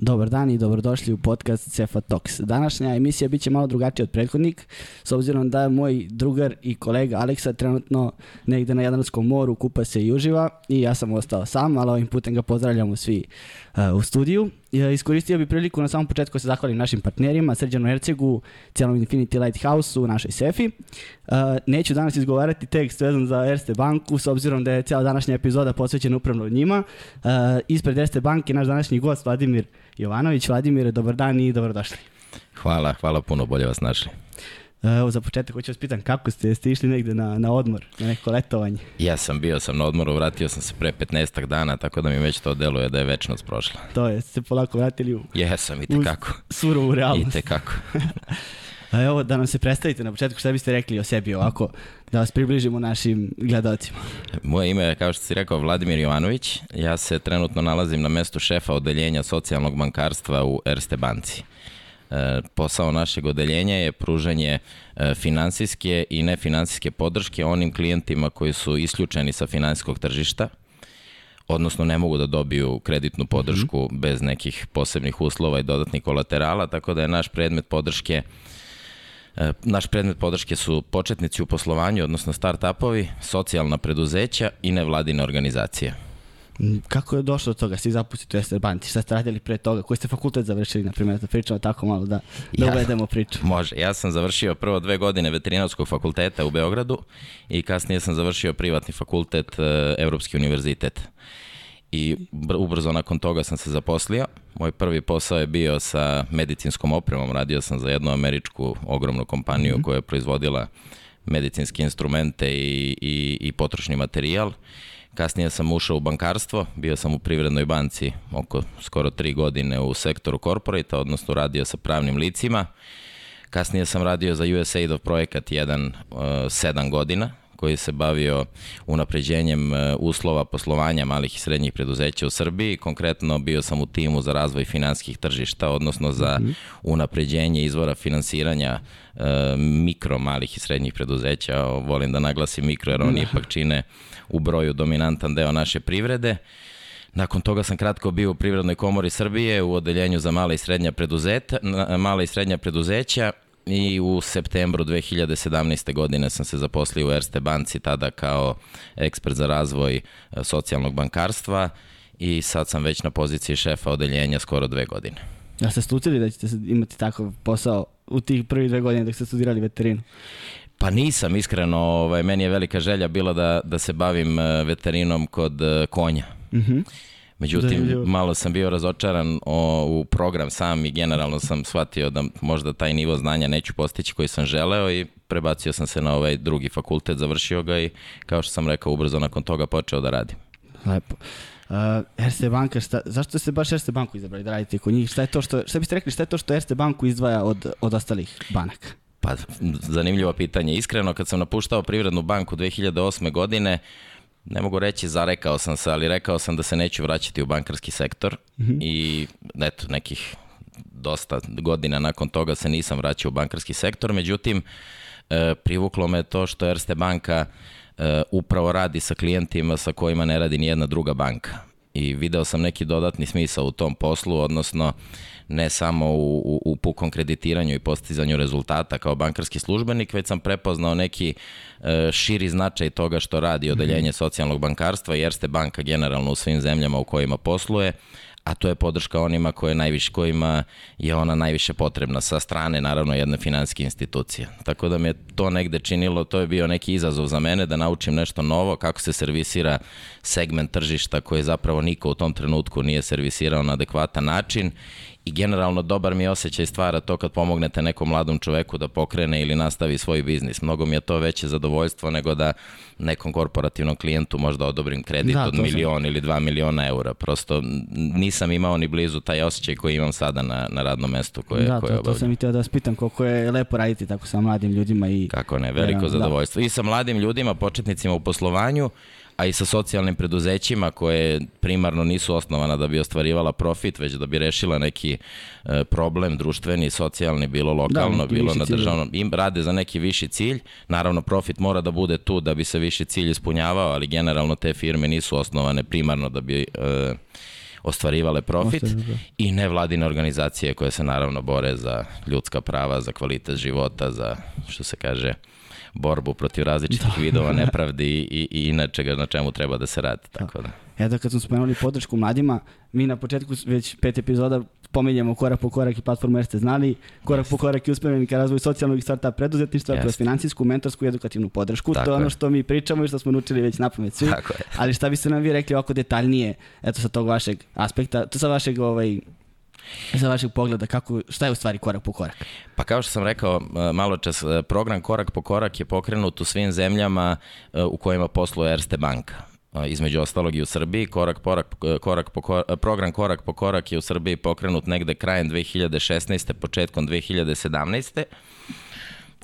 Dobar dan i dobrodošli u podcast Cefa Talks. Današnja emisija biće malo drugačija od prethodnik, s obzirom da moj drugar i kolega Aleksa trenutno negde na Jadranskom moru kupa se i uživa i ja sam ostao sam, ali ovim putem ga pozdravljamo svi uh, u studiju. Iskoristio bi priliku na samom početku da se zahvalim našim partnerima, Srđanu Ercegu, cijelom Infinity Lighthouse-u, našoj Sefi. Uh, neću danas izgovarati tekst vezan za Erste banku, s obzirom da je cijela današnja epizoda posvećena upravno njima. Uh, ispred Erste banke naš današnji gost Vladimir Jovanović. Vladimir, dobar dan i dobrodošli. Hvala, hvala puno, bolje vas našli. Evo za početak hoću vas pitan kako ste, ste išli negde na, na odmor, na neko letovanje? Ja sam bio sam na odmoru, vratio sam se pre 15 dana, tako da mi već to deluje da je večnost prošla. To je, ste polako vratili u... Jesam, i tekako. U surovu realnost. I tekako. A evo da nam se predstavite na početku, šta biste rekli o sebi ovako, da vas približimo našim gledalcima. Moje ime je, kao što si rekao, Vladimir Jovanović. Ja se trenutno nalazim na mestu šefa odeljenja socijalnog bankarstva u Erste banci. E, posao našeg odeljenja je pružanje e, finansijske i nefinansijske podrške onim klijentima koji su isključeni sa finansijskog tržišta, odnosno ne mogu da dobiju kreditnu podršku mm -hmm. bez nekih posebnih uslova i dodatnih kolaterala, tako da je naš predmet podrške e, Naš predmet podrške su početnici u poslovanju, odnosno start-upovi, socijalna preduzeća i nevladine organizacije. Kako je došlo do toga? Svi zapustite u Ester Banci. Šta ste radili pre toga? Koji ste fakultet završili, na primjer, da pričamo tako malo, da, da ja, uvedemo priču? Može. Ja sam završio prvo dve godine veterinarskog fakulteta u Beogradu i kasnije sam završio privatni fakultet, e, Evropski univerzitet. I ubrzo nakon toga sam se zaposlio. Moj prvi posao je bio sa medicinskom opremom. Radio sam za jednu američku ogromnu kompaniju mm -hmm. koja je proizvodila medicinske instrumente i, i, i potrošni materijal. Kasnije sam ušao u bankarstvo, bio sam u Privrednoj banci oko skoro tri godine u sektoru corporate odnosno radio sa pravnim licima. Kasnije sam radio za USAID-ov projekat jedan uh, sedam godina, koji se bavio unapređenjem uh, uslova poslovanja malih i srednjih preduzeća u Srbiji. Konkretno bio sam u timu za razvoj finanskih tržišta, odnosno za mhm. unapređenje izvora finansiranja uh, mikro, malih i srednjih preduzeća. Volim da naglasim mikro jer oni da. ipak čine u broju dominantan deo naše privrede. Nakon toga sam kratko bio u Privrednoj komori Srbije u odeljenju za mala i srednja preduzeta, mala i srednja preduzeća i u septembru 2017. godine sam se zaposlio u Erste banci tada kao ekspert za razvoj e, socijalnog bankarstva i sad sam već na poziciji šefa odeljenja skoro dve godine. Ja ste slutili da ćete imati takav posao u tih prvi dve godine dok ste studirali veterinu? Pa nisam, iskreno, ovaj, meni je velika želja bila da, da se bavim e, veterinom kod e, konja. Mhm. Mm Međutim, da, malo sam bio razočaran o, u program sam i generalno sam shvatio da možda taj nivo znanja neću postići koji sam želeo i prebacio sam se na ovaj drugi fakultet, završio ga i kao što sam rekao, ubrzo nakon toga počeo da radim. Lepo. Uh, Erste banka, šta, zašto ste baš Erste banku izabrali da radite kod njih? Šta je to što, šta biste rekli, šta je to što Erste banku izdvaja od, od ostalih banaka? Pa, zanimljivo pitanje. Iskreno, kad sam napuštao Privrednu banku 2008. godine, ne mogu reći zarekao sam se, ali rekao sam da se neću vraćati u bankarski sektor mm -hmm. i eto, nekih dosta godina nakon toga se nisam vraćao u bankarski sektor, međutim, e, privuklo me to što Erste banka e, upravo radi sa klijentima sa kojima ne radi ni jedna druga banka. I video sam neki dodatni smisao u tom poslu, odnosno ne samo u, u, u pukom kreditiranju i postizanju rezultata kao bankarski službenik, već sam prepoznao neki e, širi značaj toga što radi odeljenje socijalnog bankarstva i Erste banka generalno u svim zemljama u kojima posluje, a to je podrška onima koje najviše, kojima je ona najviše potrebna sa strane naravno jedne finanske institucije. Tako da me to negde činilo, to je bio neki izazov za mene da naučim nešto novo, kako se servisira segment tržišta koji zapravo niko u tom trenutku nije servisirao na adekvatan način i generalno dobar mi osjećaj stvara to kad pomognete nekom mladom čoveku da pokrene ili nastavi svoj biznis. Mnogo mi je to veće zadovoljstvo nego da nekom korporativnom klijentu možda odobrim kredit da, od milion ili dva miliona eura. Prosto nisam imao ni blizu taj osjećaj koji imam sada na, na radnom mestu koje, da, koje to, to sam i teo da vas pitam koliko je lepo raditi tako sa mladim ljudima. i Kako ne, veliko da. zadovoljstvo. Da. I sa mladim ljudima, početnicima u poslovanju, a i sa socijalnim preduzećima koje primarno nisu osnovana da bi ostvarivala profit, već da bi rešila neki e, problem društveni, socijalni, bilo lokalno, da, bilo na državnom, im rade za neki viši cilj. Naravno, profit mora da bude tu da bi se viši cilj ispunjavao, ali generalno te firme nisu osnovane primarno da bi e, ostvarivale profit da. i nevladine organizacije koje se naravno bore za ljudska prava, za kvalitet života, za što se kaže borbu protiv različitih vidova nepravdi i, i inače na čemu treba da se radi. Tako da. Eto, kad smo spomenuli podršku mladima, mi na početku već pet epizoda pominjemo korak po korak i platformu jer ste znali, korak po korak i usmjereni ka razvoju socijalnog i startup preduzetništva Jeste. kroz finansijsku, mentorsku i edukativnu podršku. Tako to je ono što mi pričamo i što smo naučili već na pamet svi. Tako je. Ali šta biste nam vi rekli ovako detaljnije, eto sa tog vašeg aspekta, to sa vašeg ovaj, sa vašeg pogleda, kako, šta je u stvari korak po korak? Pa kao što sam rekao malo čas, e, program Korak po korak je pokrenut u svim zemljama e, u kojima posluje Erste banka. E, Između ostalog i u Srbiji, korak, porak, korak po, kor- program Korak po korak je u Srbiji pokrenut negde krajem 2016. početkom 2017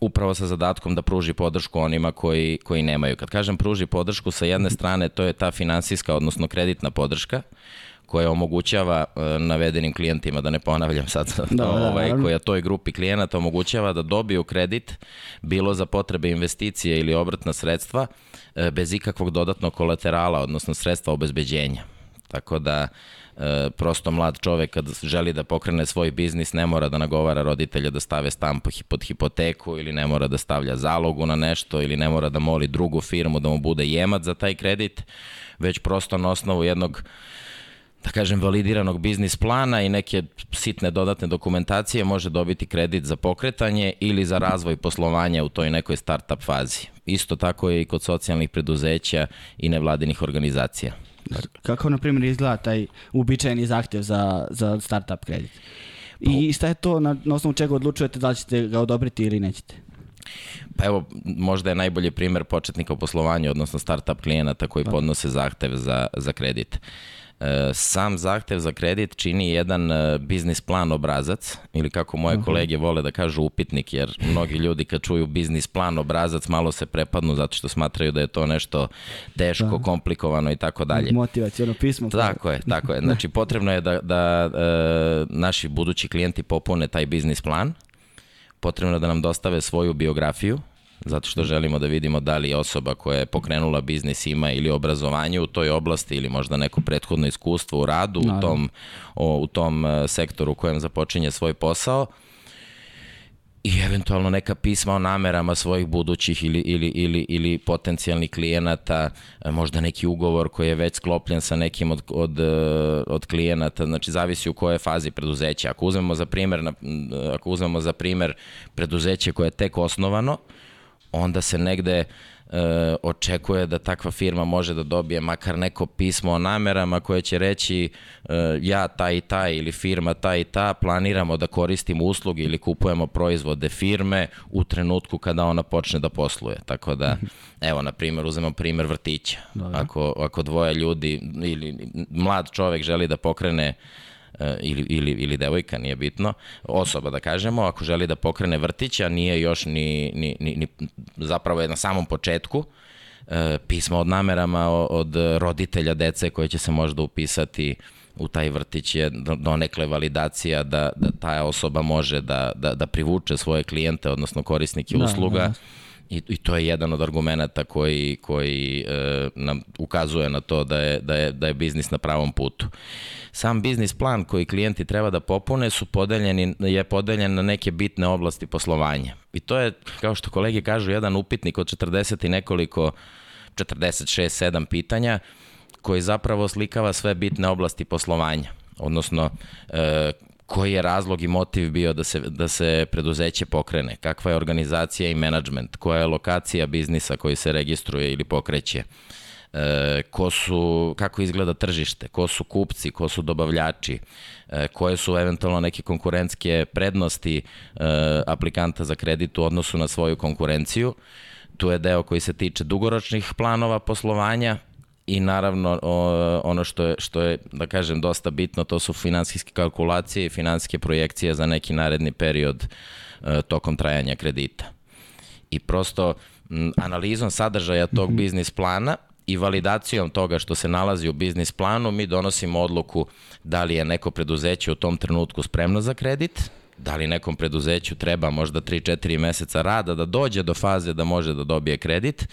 upravo sa zadatkom da pruži podršku onima koji, koji nemaju. Kad kažem pruži podršku, sa jedne strane to je ta finansijska, odnosno kreditna podrška, koja omogućava e, navedenim klijentima, da ne ponavljam sad, Da, da, ovaj, koja toj grupi klijenata omogućava da dobiju kredit, bilo za potrebe investicije ili obrtna sredstva, e, bez ikakvog dodatnog kolaterala, odnosno sredstva obezbeđenja. Tako da e, prosto mlad čovek kad želi da pokrene svoj biznis ne mora da nagovara roditelja da stave stan po- pod hipoteku ili ne mora da stavlja zalogu na nešto ili ne mora da moli drugu firmu da mu bude jemac za taj kredit, već prosto na osnovu jednog da kažem, validiranog biznis plana i neke sitne dodatne dokumentacije može dobiti kredit za pokretanje ili za razvoj poslovanja u toj nekoj startup fazi. Isto tako je i kod socijalnih preduzeća i nevladinih organizacija. Kako, na primjer, izgleda taj uobičajeni zahtjev za, za startup kredit? I šta je to, na, na osnovu čega odlučujete da li ćete ga odobriti ili nećete? Pa evo, možda je najbolji primer početnika u poslovanju, odnosno startup klijenata koji podnose zahtev za, za kredit. E, Sam zahtev za kredit čini jedan e, biznis plan obrazac ili kako moje kolege vole da kažu upitnik jer mnogi ljudi kad čuju biznis plan obrazac malo se prepadnu zato što smatraju da je to nešto teško, komplikovano i tako dalje. Motivacijono pismo. Tako je, tako je. Znači potrebno je da, da e, naši budući klijenti popune taj biznis plan. Potrebno je da nam dostave svoju biografiju, zato što želimo da vidimo da li osoba koja je pokrenula biznis ima ili obrazovanje u toj oblasti ili možda neko prethodno iskustvo u radu u Naravno. tom, o, u tom e, sektoru u kojem započinje svoj posao i eventualno neka pisma o namerama svojih budućih ili, ili, ili, ili potencijalnih klijenata, e, možda neki ugovor koji je već sklopljen sa nekim od, od, e, od klijenata, znači zavisi u kojoj fazi preduzeća. Ako uzmemo za primer, ako uzmemo za primer preduzeće koje je tek osnovano, onda se negde e, očekuje da takva firma može da dobije makar neko pismo o namerama koje će reći e, ja taj i taj ili firma taj i ta planiramo da koristimo usluge ili kupujemo proizvode firme u trenutku kada ona počne da posluje. Tako da, evo, na primjer, uzmemo primjer vrtića. Ako, ako dvoje ljudi ili mlad čovek želi da pokrene ili, ili, ili devojka, nije bitno, osoba da kažemo, ako želi da pokrene vrtić, a nije još ni, ni, ni, ni zapravo je na samom početku, e, pismo od namerama od roditelja dece koje će se možda upisati u taj vrtić je do- donekle validacija da, da ta osoba može da, da, da privuče svoje klijente, odnosno korisnike Da, usluga da. I, I to je jedan od argumenta koji, koji e, nam ukazuje na to da je, da, je, da je biznis na pravom putu. Sam biznis plan koji klijenti treba da popune su podeljeni, je podeljen na neke bitne oblasti poslovanja. I to je, kao što kolege kažu, jedan upitnik od 40 i nekoliko, 46, 7 pitanja koji zapravo slikava sve bitne oblasti poslovanja. Odnosno, e, koji je razlog i motiv bio da se, da se preduzeće pokrene, kakva je organizacija i menadžment, koja je lokacija biznisa koji se registruje ili pokreće, e, ko su, kako izgleda tržište, ko su kupci, ko su dobavljači, e, koje su eventualno neke konkurentske prednosti e, aplikanta za kredit u odnosu na svoju konkurenciju. Tu je deo koji se tiče dugoročnih planova poslovanja, i naravno ono što je, što je, da kažem, dosta bitno, to su finansijske kalkulacije i finansijske projekcije za neki naredni period e, tokom trajanja kredita. I prosto analizom sadržaja tog biznis plana i validacijom toga što se nalazi u biznis planu mi donosimo odluku da li je neko preduzeće u tom trenutku spremno za kredit da li nekom preduzeću treba možda 3-4 meseca rada da dođe do faze da može da dobije kredit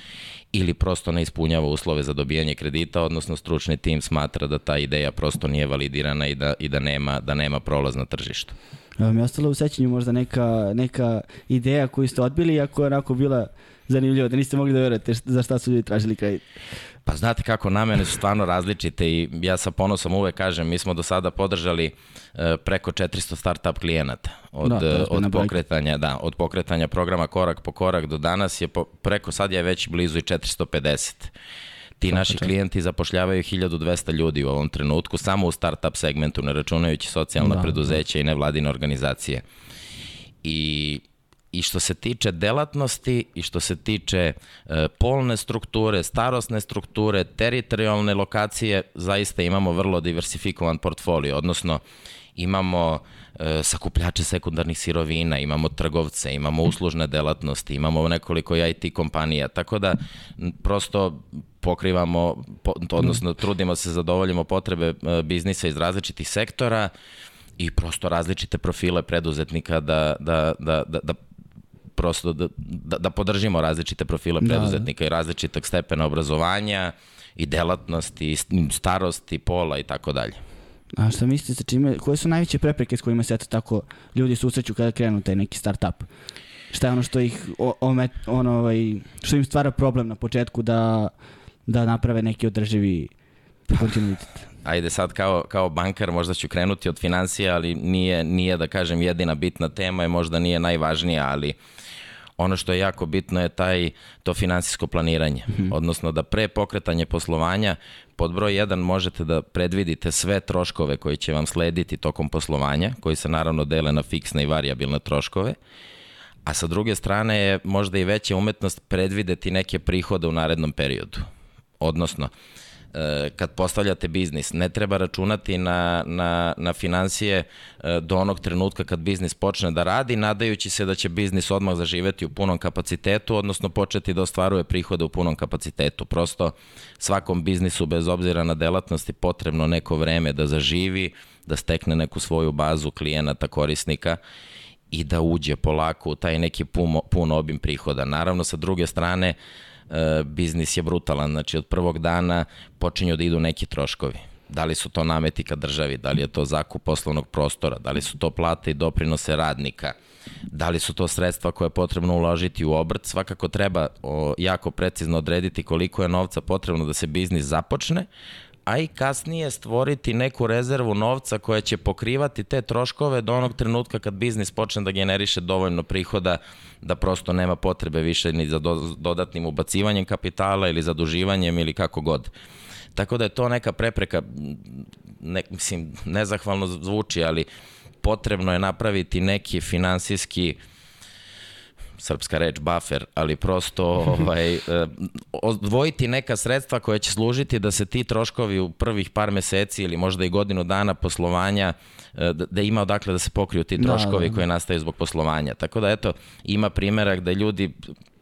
ili prosto ne ispunjava uslove za dobijanje kredita, odnosno stručni tim smatra da ta ideja prosto nije validirana i da, i da, nema, da nema prolaz na tržištu. Vam je ostalo u sećanju možda neka, neka ideja koju ste odbili, ako je onako bila zanimljiva, da niste mogli da verujete za šta su ljudi tražili kredit? Pa znate kako, namene su stvarno različite i ja sa ponosom uvek kažem, mi smo do sada podržali e, preko 400 startup klijenata od, da, od pokretanja, da, od pokretanja programa korak po korak do danas je po, preko sad je već blizu i 450. Ti Svaka naši čak. klijenti zapošljavaju 1200 ljudi u ovom trenutku, samo u startup segmentu, ne računajući socijalna da, preduzeća da. i nevladine organizacije. I i što se tiče delatnosti i što se tiče e, polne strukture, starosne strukture, teritorijalne lokacije, zaista imamo vrlo diversifikovan portfolio, odnosno imamo e, sakupljače sekundarnih sirovina, imamo trgovce, imamo uslužne delatnosti, imamo nekoliko IT kompanija, tako da prosto pokrivamo, po, odnosno trudimo se zadovoljimo potrebe e, biznisa iz različitih sektora i prosto različite profile preduzetnika da, da, da, da, da prosto da, da, da podržimo različite profile preduzetnika da, da. i različitog stepena obrazovanja i delatnosti, i starosti, pola i tako dalje. A šta mislite sa čime, koje su najveće prepreke s kojima se eto tako ljudi susreću kada krenu taj neki startup? Šta je ono što ih omet, ono, ovaj, što im stvara problem na početku da, da naprave neki održivi kontinuitet? Ajde sad kao, kao bankar možda ću krenuti od financija, ali nije, nije da kažem jedina bitna tema i možda nije najvažnija, ali uh, ono što je jako bitno je taj to finansijsko planiranje, mm -hmm. odnosno da pre pokretanje poslovanja pod broj 1 možete da predvidite sve troškove koji će vam slediti tokom poslovanja, koji se naravno dele na fiksne i variabilne troškove, a sa druge strane je možda i veća umetnost predvideti neke prihode u narednom periodu. Odnosno, E, kad postavljate biznis, ne treba računati na, na, na financije e, do onog trenutka kad biznis počne da radi, nadajući se da će biznis odmah zaživeti u punom kapacitetu, odnosno početi da ostvaruje prihode u punom kapacitetu. Prosto svakom biznisu, bez obzira na delatnosti, potrebno neko vreme da zaživi, da stekne neku svoju bazu klijenata, korisnika i da uđe polako u taj neki pun, pun obim prihoda. Naravno, sa druge strane, E, biznis je brutalan, znači od prvog dana počinju da idu neki troškovi. Da li su to nameti ka državi, da li je to zakup poslovnog prostora, da li su to plate i doprinose radnika, da li su to sredstva koje je potrebno uložiti u obrt, svakako treba jako precizno odrediti koliko je novca potrebno da se biznis započne, a i kasnije stvoriti neku rezervu novca koja će pokrivati te troškove do onog trenutka kad biznis počne da generiše dovoljno prihoda da prosto nema potrebe više ni za dodatnim ubacivanjem kapitala ili zaduživanjem ili kako god. Tako da je to neka prepreka, ne, mislim, nezahvalno zvuči, ali potrebno je napraviti neki finansijski uh, srpska reč buffer, ali prosto ovaj, eh, odvojiti neka sredstva koja će služiti da se ti troškovi u prvih par meseci ili možda i godinu dana poslovanja eh, da, ima odakle da se pokriju ti da, troškovi da, da. koji nastaju zbog poslovanja. Tako da eto, ima primjerak da ljudi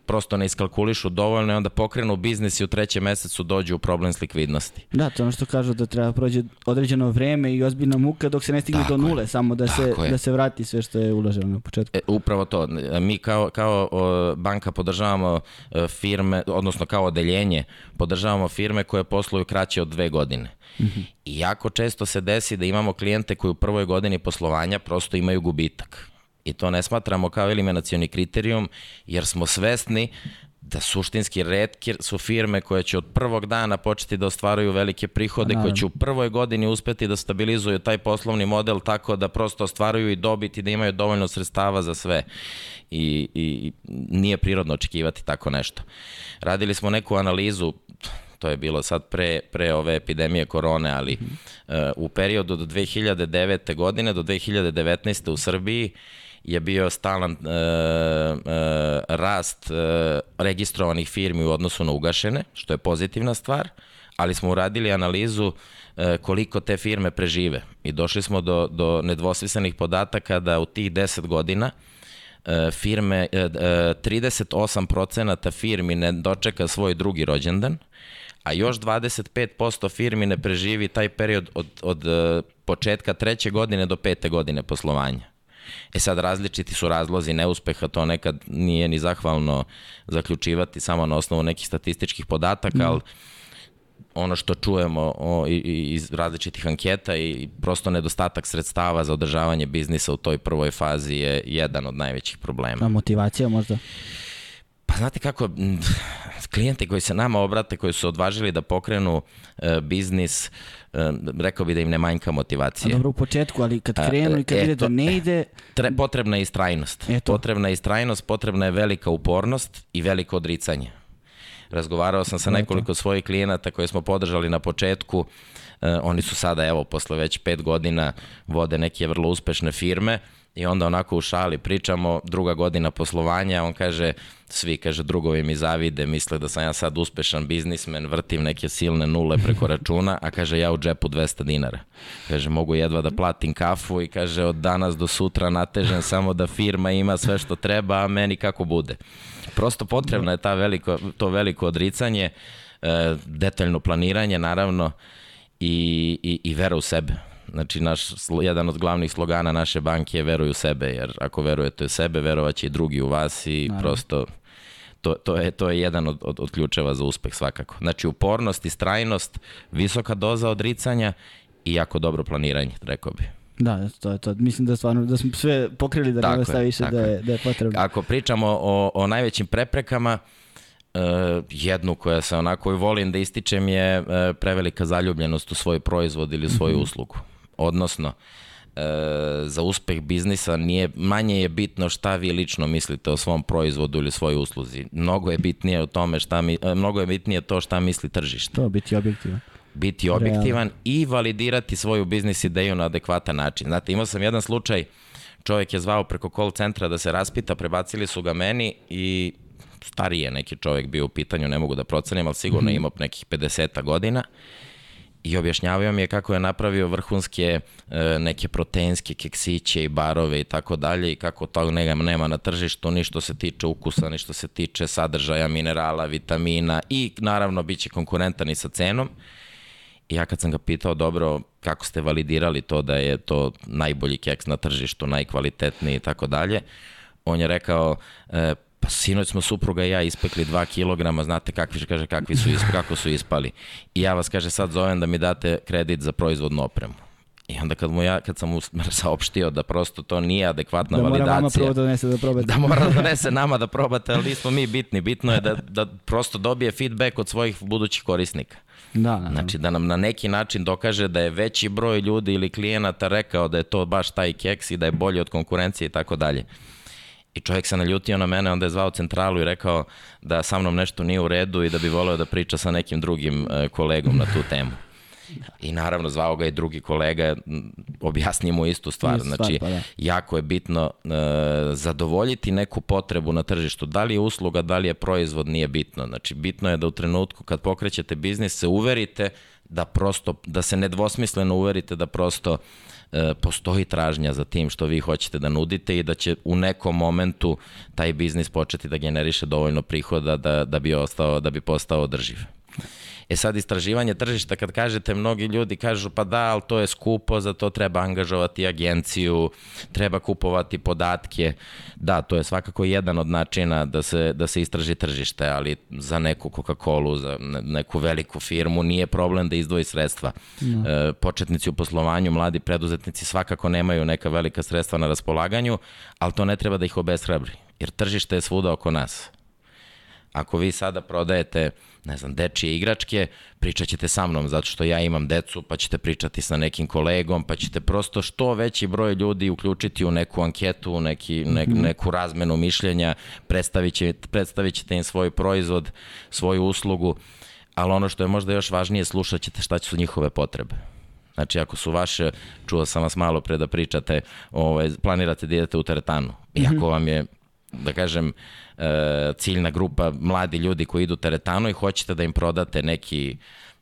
prosto ne iskalkulišu dovoljno i onda pokrenu biznis i u trećem mesecu dođu u problem s likvidnosti. Da, to ono što kažu da treba prođe određeno vreme i ozbiljna muka dok se ne stigne Tako do nule, je. samo da se, je. da se vrati sve što je uloženo na početku. E, upravo to. Mi kao, kao o, banka podržavamo e, firme, odnosno kao odeljenje, podržavamo firme koje posluju kraće od dve godine. Mm -hmm. I jako često se desi da imamo klijente koji u prvoj godini poslovanja prosto imaju gubitak i to ne smatramo kao eliminacioni kriterijum, jer smo svesni da suštinski redke su firme koje će od prvog dana početi da ostvaraju velike prihode, Naravno. koje će u prvoj godini uspeti da stabilizuju taj poslovni model tako da prosto ostvaruju i dobiti, da imaju dovoljno sredstava za sve. I, i nije prirodno očekivati tako nešto. Radili smo neku analizu to je bilo sad pre, pre ove epidemije korone, ali mm -hmm. uh, u periodu do 2009. godine do 2019. u Srbiji je bio stalan e, e, rast e, registrovanih firmi u odnosu na ugašene, što je pozitivna stvar, ali smo uradili analizu e, koliko te firme prežive i došli smo do, do nedvosmislenih podataka da u tih 10 godina e, firme, e, 38% e, firmi ne dočeka svoj drugi rođendan, a još 25% firmi ne preživi taj period od, od e, početka treće godine do pete godine poslovanja. E sad različiti su razlozi neuspeha, to nekad nije ni zahvalno zaključivati samo na osnovu nekih statističkih podataka, mm. ali ono što čujemo o, i, i, iz različitih anketa i prosto nedostatak sredstava za održavanje biznisa u toj prvoj fazi je jedan od najvećih problema. A motivacija možda? Pa znate kako, klijenti koji se nama obrate, koji su odvažili da pokrenu e, biznis, e, rekao bi da im ne manjka motivacije. A dobro u početku, ali kad krenu i kad e, vide da ne ide... Tre, potrebna je istrajnost. Eto. Potrebna je istrajnost, potrebna je velika upornost i veliko odricanje. Razgovarao sam sa nekoliko svojih klijenata koje smo podržali na početku, e, oni su sada, evo, posle već pet godina vode neke vrlo uspešne firme, I onda onako u šali pričamo, druga godina poslovanja, on kaže, svi, kaže, drugovi mi zavide, misle da sam ja sad uspešan biznismen, vrtim neke silne nule preko računa, a kaže, ja u džepu 200 dinara. Kaže, mogu jedva da platim kafu i kaže, od danas do sutra natežem samo da firma ima sve što treba, a meni kako bude. Prosto potrebno je ta veliko, to veliko odricanje, e, detaljno planiranje, naravno, i, i, i vera u sebe Znači, naš, jedan od glavnih slogana naše banke je veruj u sebe, jer ako verujete u sebe, verovaće i drugi u vas i Naravno. prosto to, to, je, to je jedan od, od, od ključeva za uspeh svakako. Znači, upornost i strajnost, visoka doza odricanja i jako dobro planiranje, rekao bi. Da, to je to. Mislim da stvarno da smo sve pokrili da ne stavi više da je, da je potrebno. Ako pričamo o, o najvećim preprekama, Uh, jednu koja se onako i volim da ističem je uh, prevelika zaljubljenost u svoj proizvod ili u svoju mm -hmm. uslugu odnosno e, za uspeh biznisa nije, manje je bitno šta vi lično mislite o svom proizvodu ili svojoj usluzi. Mnogo je bitnije o tome šta mi, e, mnogo je bitnije to šta misli tržište. To biti objektivan. Biti objektivan Realno. i validirati svoju biznis ideju na adekvatan način. Znate, imao sam jedan slučaj, čovjek je zvao preko call centra da se raspita, prebacili su ga meni i stariji neki čovjek bio u pitanju, ne mogu da procenim, ali sigurno -hmm. imao nekih 50 godina i objašnjavao mi je kako je napravio vrhunske e, neke proteinske keksiće i barove i tako dalje i kako to nema, nema na tržištu ni što se tiče ukusa, ni što se tiče sadržaja minerala, vitamina i naravno bit će konkurentan i sa cenom. I ja kad sam ga pitao, dobro, kako ste validirali to da je to najbolji keks na tržištu, najkvalitetniji i tako dalje, on je rekao, e, Pa sinoć smo supruga i ja ispekli 2 kg, znate kakvi, kaže, kakvi su, isp, kako su ispali. I ja vas, kaže, sad zovem da mi date kredit za proizvodnu opremu. I onda kad, mu ja, kad sam mu saopštio da prosto to nije adekvatna da validacija. Da mora prvo da donese da probate. Da mora da donese nama da probate, ali nismo mi bitni. Bitno je da, da prosto dobije feedback od svojih budućih korisnika. Da, da, da. Znači da nam na neki način dokaže da je veći broj ljudi ili klijenata rekao da je to baš taj keks i da je bolji od konkurencije i tako dalje. I čovjek se naljutio na mene, onda je zvao centralu i rekao da sa mnom nešto nije u redu i da bi voleo da priča sa nekim drugim e, kolegom na tu temu. I naravno zvao ga i drugi kolega, objasnije mu istu stvar. Znači, pa da. jako je bitno e, zadovoljiti neku potrebu na tržištu. Da li je usluga, da li je proizvod, nije bitno. Znači, bitno je da u trenutku kad pokrećete biznis se uverite da prosto, da se nedvosmisleno uverite da prosto postoji tražnja za tim što vi hoćete da nudite i da će u nekom momentu taj biznis početi da generiše dovoljno prihoda da, da, bi, ostao, da bi postao održiv. E sad istraživanje tržišta, kad kažete, mnogi ljudi kažu pa da, ali to je skupo, za to treba angažovati agenciju, treba kupovati podatke. Da, to je svakako jedan od načina da se, da se istraži tržište, ali za neku Coca-Cola, za neku veliku firmu nije problem da izdvoji sredstva. No. E, početnici u poslovanju, mladi preduzetnici svakako nemaju neka velika sredstva na raspolaganju, ali to ne treba da ih obeshrabri, jer tržište je svuda oko nas Ako vi sada prodajete, ne znam, dečije igračke, pričat ćete sa mnom zato što ja imam decu, pa ćete pričati sa nekim kolegom, pa ćete prosto što veći broj ljudi uključiti u neku anketu, u neki, ne, mhm. neku razmenu mišljenja, predstavit, će, predstavit ćete im svoj proizvod, svoju uslugu, ali ono što je možda još važnije, slušat ćete šta su njihove potrebe. Znači, ako su vaše, čuo sam vas malo pre da pričate, ovaj, planirate da idete u teretanu. Iako mhm. vam je da kažem, e, ciljna grupa mladi ljudi koji idu teretanu i hoćete da im prodate neki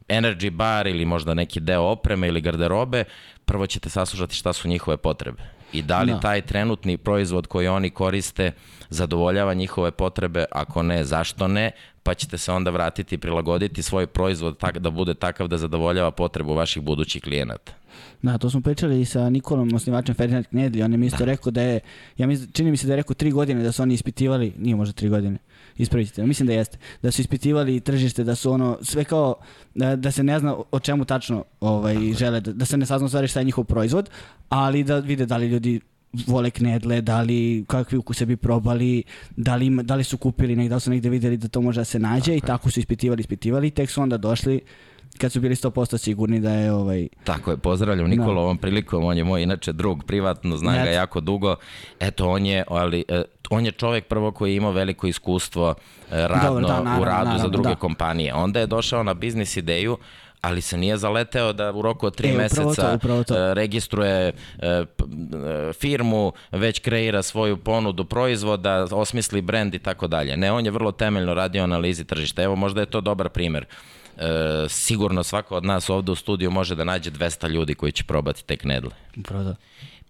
energy bar ili možda neki deo opreme ili garderobe, prvo ćete saslušati šta su njihove potrebe. I da li Da. taj trenutni proizvod koji oni koriste zadovoljava njihove potrebe, ako ne, zašto ne, pa ćete se onda vratiti i prilagoditi svoj proizvod tak, da bude takav da zadovoljava potrebu vaših budućih klijenata. Da, to smo pričali sa Nikolom, osnivačem Ferdinand Knedli, on je mi isto rekao da je, ja mislim, čini mi se da je rekao tri godine da su oni ispitivali, nije možda tri godine, ispravit ćete, mislim da jeste, da su ispitivali tržište, da su ono, sve kao, da, da se ne zna o čemu tačno ovaj, žele, da, da se ne sazna stvari šta je njihov proizvod, ali da vide da li ljudi vole knedle, da li kakvi ukuse bi probali, da li, da li su kupili negdje, da li su negdje vidjeli da to može da se nađe i tako su ispitivali, ispitivali i tek su onda došli kad su bili 100% sigurni da je ovaj, Tako je, pozdravljam Nikolu Da. ovom prilikom, on je moj inače drug privatno, znam ga Eto. jako dugo. Eto, on je, ali, e, on je čovjek prvo koji je imao veliko iskustvo e, radno Dobro, da, naravno, u radu za naravno, druge da. kompanije. Onda je došao na biznis ideju, ali se nije zaleteo da u roku od tri E, meseca to, upravo to. e, registruje firmu, već kreira svoju ponudu proizvoda, osmisli brend i tako dalje. Ne, on je vrlo temeljno radio analizi tržišta. Evo, možda je to dobar primer. Sigurno svako od nas ovde u studiju može da nađe 200 ljudi koji će probati te knedle. upravo da.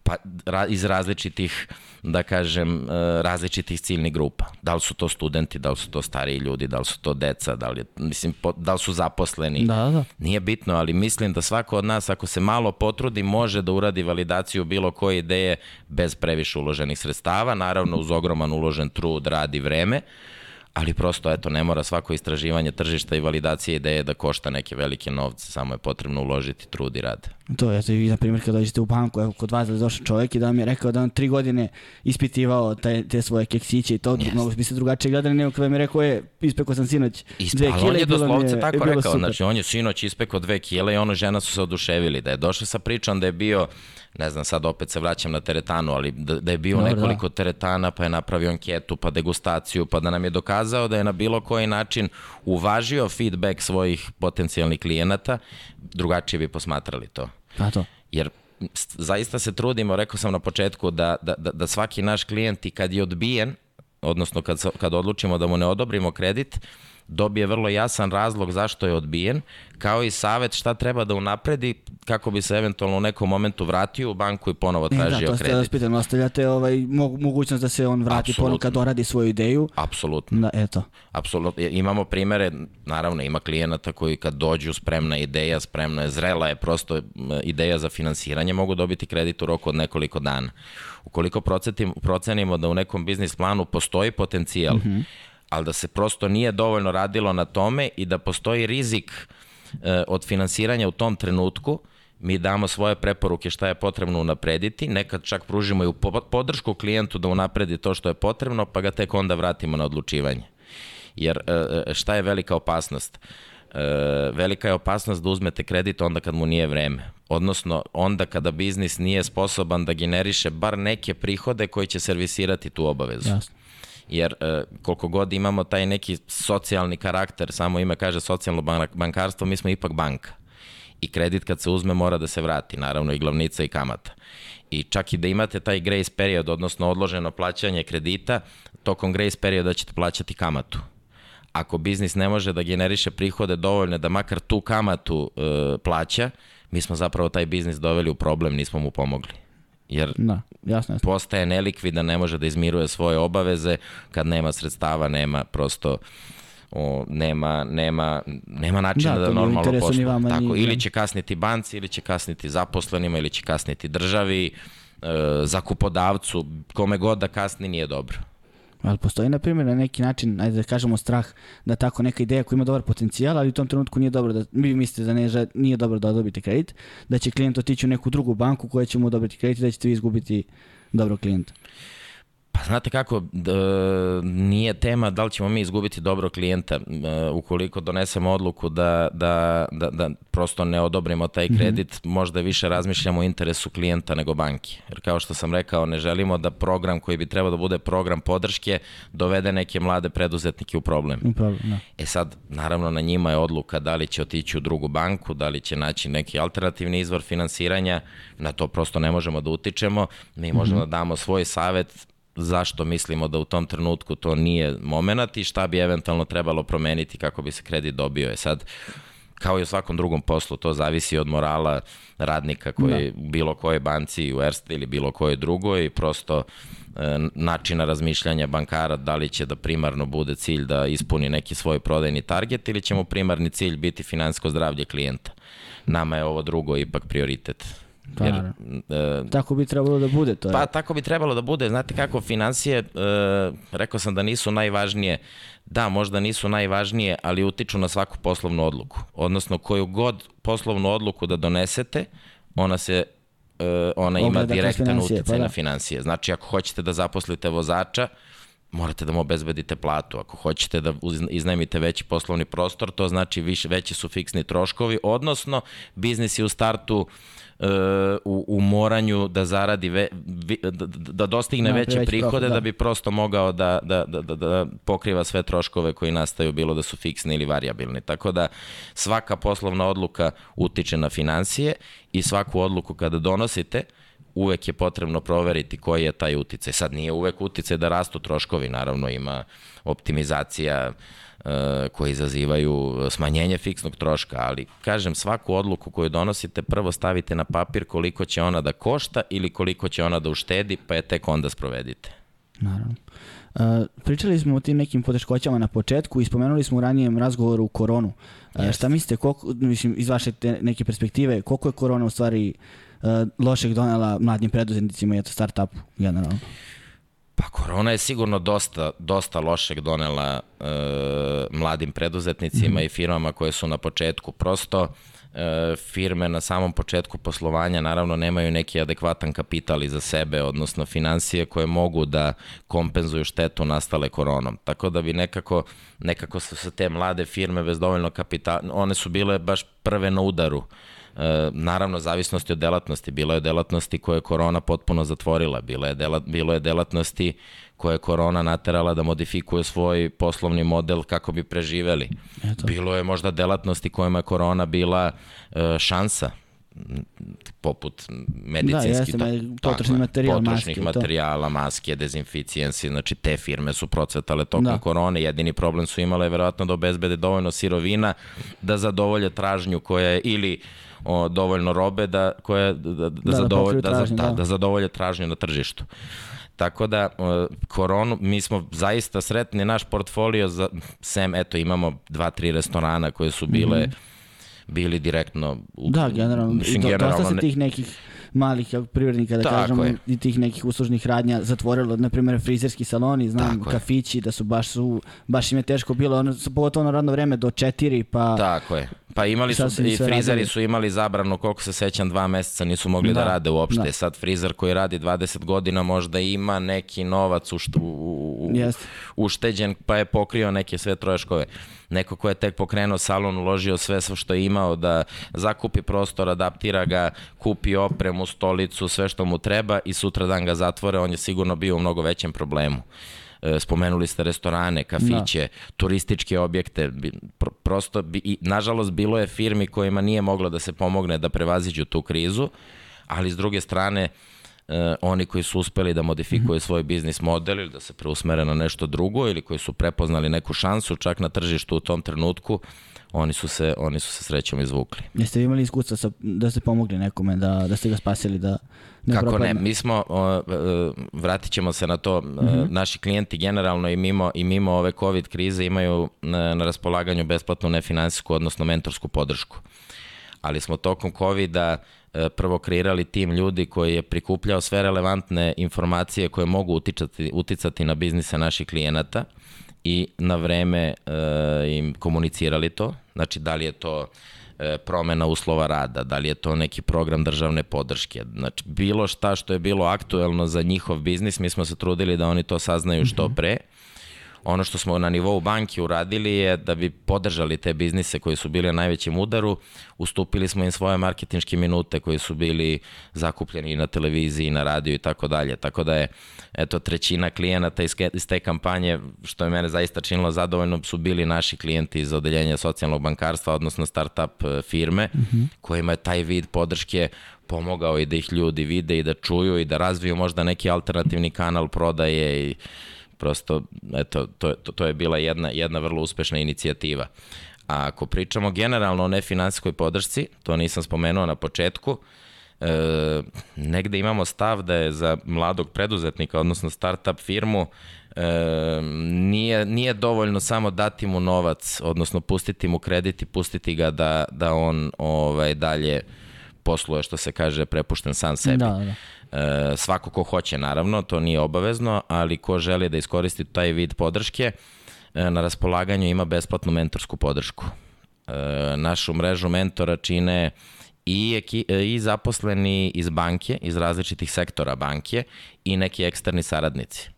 Pa ra, iz različitih, da kažem, e, različitih ciljnih grupa. Da li su to studenti, da li su to stariji ljudi, da li su to deca, da li, mislim, po, da li su zaposleni. Da, da, da. Nije bitno, ali mislim da svako od nas, ako se malo potrudi, može da uradi validaciju bilo koje ideje bez previše uloženih sredstava, naravno uz ogroman uložen trud, rad i vreme, ali prosto, eto, ne mora svako istraživanje tržišta i validacije ideje da košta neke velike novce, samo je potrebno uložiti trud i rad. To je, vi, na primjer, kad dođete u banku, evo, kod vas da je došao čovjek i da vam je rekao da on tri godine ispitivao taj, te svoje keksiće i to, Jest. mnogo bi se drugačije gledali nego kada mi je rekao, je, ispekao sam sinoć Ispe, dve ali kile on je doslovce je, tako bilo rekao, super. znači on je sinoć ispekao dve kile i ono žena su se oduševili, da je došao sa pričom da je bio, ne znam, sad opet se vraćam na teretanu, ali da, da je bio Dobro, nekoliko teretana, pa je napravio anketu, pa degustaciju, pa da nam je dokazao da je na bilo koji način uvažio feedback svojih potencijalnih klijenata, drugačije bi posmatrali to. Pa to. Jer zaista se trudimo, rekao sam na početku, da, da, da, da svaki naš klijent i kad je odbijen, odnosno kad, kad odlučimo da mu ne odobrimo kredit, dobije vrlo jasan razlog zašto je odbijen, kao i savet šta treba da unapredi kako bi se eventualno u nekom momentu vratio u banku i ponovo E, da, tražio to ste kredit. raspitan, ostavljate ovaj, mo- mogućnost da se on vrati Apsolutno. ponovno kad doradi svoju ideju. Apsolutno. Da, eto. Apsolutno. Imamo primere, naravno ima klijenata koji kad dođu spremna ideja, spremna je, zrela je prosto ideja za finansiranje, mogu dobiti kredit u roku od nekoliko dana. Ukoliko procenimo da u nekom biznis planu postoji potencijal, ali da se prosto nije dovoljno radilo na tome i da postoji rizik e, od finansiranja u tom trenutku, mi damo svoje preporuke šta je potrebno unaprediti, nekad čak pružimo i podršku klijentu da unapredi to što je potrebno, pa ga tek onda vratimo na odlučivanje. Jer e, šta je velika opasnost? E, velika je opasnost da uzmete kredit onda kad mu nije vreme. Odnosno, onda kada biznis nije sposoban da generiše bar neke prihode koji će servisirati tu obavezu. Jasno. Jer e, koliko god imamo taj neki socijalni karakter, samo ime kaže socijalno ban- bankarstvo, mi smo ipak banka. I kredit kad se uzme mora da se vrati, naravno i glavnica i kamata. I čak i da imate taj grace period, odnosno odloženo plaćanje kredita, tokom grace perioda ćete plaćati kamatu. Ako biznis ne može da generiše prihode dovoljne da makar tu kamatu e, plaća, mi smo zapravo taj biznis doveli u problem, nismo mu pomogli. Jer Da, jasno, jasno. postaje nelikvidan, ne može da izmiruje svoje obaveze, kad nema sredstava, nema prosto o, nema, nema, nema načina Da, da, nije normalno posluje. vama, Tako, ni- ili će kasniti banci, ili će kasniti zaposlenima, ili će kasniti državi, e, zakupodavcu, kome god da kasni nije dobro. Ali postoji, na primjer, na neki način, ajde da kažemo strah da tako neka ideja koja ima dobar potencijal, ali u tom trenutku nije dobro da, vi mislite da ne, nije dobro da odobite kredit, da će klijent otići u neku drugu banku koja će mu odobriti kredit i da ćete vi izgubiti dobro klijenta. Pa znate kako, d, nije tema da li ćemo mi izgubiti dobro klijenta e, ukoliko donesemo odluku da, da, da, da prosto ne odobrimo taj kredit, možda više razmišljamo o interesu klijenta nego banke. Jer kao što sam rekao, ne želimo da program koji bi trebao da bude program podrške dovede neke mlade preduzetnike u problem. Upravo, da. E sad, naravno na njima je odluka da li će otići u drugu banku, da li će naći neki alternativni izvor finansiranja, na to prosto ne možemo da utičemo, mi možemo da damo svoj savet zašto mislimo da u tom trenutku to nije moment i šta bi eventualno trebalo promeniti kako bi se kredit dobio. E sad, kao i u svakom drugom poslu, to zavisi od morala radnika koji da. bilo kojoj banci u Erste ili bilo kojoj drugoj i prosto e, načina razmišljanja bankara da li će da primarno bude cilj da ispuni neki svoj prodajni target ili će mu primarni cilj biti finansko zdravlje klijenta. Nama je ovo drugo ipak prioritet. Pa, Jer, e, tako bi trebalo da bude to. Pa je. tako bi trebalo da bude. Znate kako financije, e, rekao sam da nisu najvažnije, da možda nisu najvažnije, ali utiču na svaku poslovnu odluku. Odnosno koju god poslovnu odluku da donesete, ona se e, ona ima direktan uticaj pa da. na financije. Znači ako hoćete da zaposlite vozača, morate da mu obezbedite platu. Ako hoćete da iznajmite veći poslovni prostor, to znači više, veći su fiksni troškovi, odnosno biznis je u startu uh, u, u moranju da zaradi, ve, da, da dostigne no, veće prihode da. da bi prosto mogao da, da, da, da, da pokriva sve troškove koji nastaju, bilo da su fiksni ili variabilni. Tako da svaka poslovna odluka utiče na financije i svaku odluku kada donosite, uvek je potrebno proveriti koji je taj uticaj. Sad nije uvek uticaj da rastu troškovi, naravno ima optimizacija uh, E, koji izazivaju smanjenje fiksnog troška, ali kažem svaku odluku koju donosite prvo stavite na papir koliko će ona da košta ili koliko će ona da uštedi, pa je tek onda sprovedite. Naravno. Uh, pričali smo o tim nekim poteškoćama na početku i spomenuli smo u ranijem razgovoru koronu. Uh, šta mislite, koliko, mislim, iz vaše te neke perspektive, koliko je korona u stvari uh, lošeg donela mladim preduzetnicima i eto startupu generalno? Pa korona je sigurno dosta, dosta lošeg donela e, mladim preduzetnicima mm i firmama koje su na početku. Prosto e, firme na samom početku poslovanja naravno nemaju neki adekvatan kapital za sebe, odnosno financije koje mogu da kompenzuju štetu nastale koronom. Tako da bi nekako, nekako su se te mlade firme bez dovoljno kapitala, one su bile baš prve na udaru naravno, zavisnosti od delatnosti. Bilo je delatnosti koje je korona potpuno zatvorila. Bilo je, delat, bilo je delatnosti koje je korona naterala da modifikuje svoj poslovni model kako bi preživeli. Eto. Bilo je možda delatnosti kojima je korona bila e, šansa poput medicinski da, jeste, potrošni materijal, potrošnih maske, materijala, maske, dezinficijensi, znači te firme su procvetale tokom da. korone, jedini problem su imale verovatno da obezbede dovoljno sirovina da zadovolje tražnju koja je ili o, dovoljno robe da, koje, da, da, da, da, zadovolje, da, tražnju, da, da, da zadovolje tražnju na tržištu. Tako da, koronu, mi smo zaista sretni, naš portfolio, za, sem, eto, imamo dva, tri restorana koje su bile, mm -hmm. bili direktno... U, da, generalno, mislim, generalno dosta se tih nekih malih privrednika, da Tako kažemo, je. i tih nekih uslužnih radnja zatvorilo, na primjer, frizerski saloni, znam, Tako kafići, je. da su baš su, baš im je teško bilo, ono, pogotovo na radno vreme do četiri, pa... Tako je. Pa imali su, i frizeri radili. su imali zabranu, koliko se sećam, dva meseca nisu mogli da, da rade uopšte. Da. Sad frizer koji radi 20 godina možda ima neki novac u, u, u, yes. ušteđen, pa je pokrio neke sve troškove. Neko ko je tek pokrenuo salon, uložio sve što je imao da zakupi prostor, adaptira ga, kupi opremu, stolicu, sve što mu treba i sutra dan ga zatvore, on je sigurno bio u mnogo većem problemu. E, spomenuli ste restorane, kafiće, da. turističke objekte, prosto, i, nažalost, bilo je firmi kojima nije moglo da se pomogne da prevaziđu tu krizu, ali s druge strane, e, oni koji su uspeli da modifikuju -hmm. svoj biznis model ili da se preusmere na nešto drugo ili koji su prepoznali neku šansu čak na tržištu u tom trenutku, oni su se, oni su se srećom izvukli. Jeste imali iskustva sa, da ste pomogli nekome, da, da ste ga spasili, da ne Kako propadne? ne, mi smo, o, e, vratit ćemo se na to, mm -hmm. naši klijenti generalno i mimo, i mimo ove COVID krize imaju na, na raspolaganju besplatnu nefinansijsku, odnosno mentorsku podršku. Ali smo tokom COVID-a e, prvo kreirali tim ljudi koji je prikupljao sve relevantne informacije koje mogu uticati, uticati na biznise naših klijenata i na vreme e, im komunicirali to. Znači, da li je to e, promena uslova rada, da li je to neki program državne podrške. Znači, bilo šta što je bilo aktuelno za njihov biznis, mi smo se trudili da oni to saznaju što mhm. pre. Mm -hmm Ono što smo na nivou banke uradili je da bi podržali te biznise koji su bili na najvećem udaru, ustupili smo im svoje marketinške minute koji su bili zakupljeni na televiziji, na radiju i tako dalje. Tako da je eto trećina klijenata iz, iz te kampanje, što je mene zaista činilo zadovoljno, su bili naši klijenti iz odeljenja socijalnog bankarstva, odnosno startup e, firme, mm -hmm. kojima je taj vid podrške pomogao i da ih ljudi vide i da čuju i da razviju možda neki alternativni kanal prodaje i prosto, eto, to, to, to je bila jedna, jedna vrlo uspešna inicijativa. A ako pričamo generalno o nefinansijskoj podršci, to nisam spomenuo na početku, e, negde imamo stav da je za mladog preduzetnika, odnosno startup firmu, e, nije, nije dovoljno samo dati mu novac, odnosno pustiti mu kredit i pustiti ga da, da on ovaj, dalje posluje, što se kaže, prepušten sam sebi. Da, da. E, svako ko hoće, naravno, to nije obavezno, ali ko želi da iskoristi taj vid podrške, e, na raspolaganju ima besplatnu mentorsku podršku. E, našu mrežu mentora čine i, e, i zaposleni iz banke, iz različitih sektora banke i neki eksterni saradnici.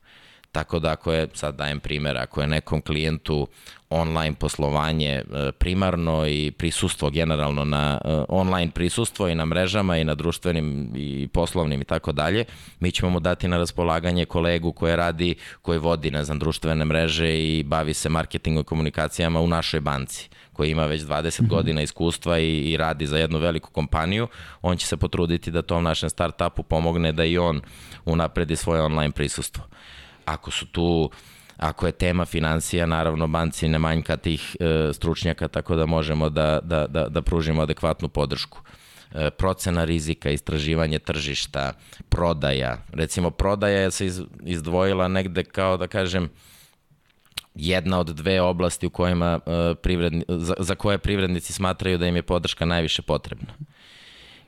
Tako da ako je, sad dajem primjer, ako je nekom klijentu online poslovanje e, primarno i prisustvo generalno na e, online prisustvo i na mrežama i na društvenim i poslovnim i tako dalje, mi ćemo mu dati na raspolaganje kolegu koje radi, koji vodi, ne znam, društvene mreže i bavi se marketingom i komunikacijama u našoj banci koji ima već 20 mm -hmm. godina iskustva i, i radi za jednu veliku kompaniju, on će se potruditi da tom našem startupu pomogne da i on unapredi svoje online prisustvo. Ako su tu ako je tema financija, naravno banci ne manjka tih e, stručnjaka, tako da možemo da, da, da, da pružimo adekvatnu podršku. E, procena rizika, istraživanje tržišta, prodaja. Recimo, prodaja je se iz, izdvojila negde kao da kažem, jedna od dve oblasti u kojima e, privredni, za, za koje privrednici smatraju da im je podrška najviše potrebna.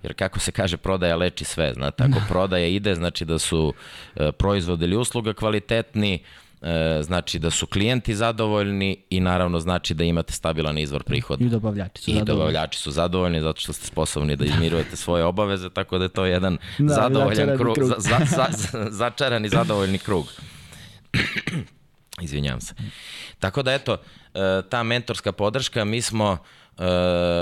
Jer kako se kaže, prodaja leči sve. Znate, ako prodaja ide, znači da su e, proizvod ili usluga kvalitetni, e, znači da su klijenti zadovoljni i naravno znači da imate stabilan izvor prihoda. I dobavljači su I zadovoljni. dobavljači su zadovoljni zato što ste sposobni da izmirujete svoje obaveze, tako da je to jedan Da, zadovoljan krug, krug. Za, za, za, začaran i zadovoljni krug. Izvinjavam se. Tako da eto, e, ta mentorska podrška, mi smo e,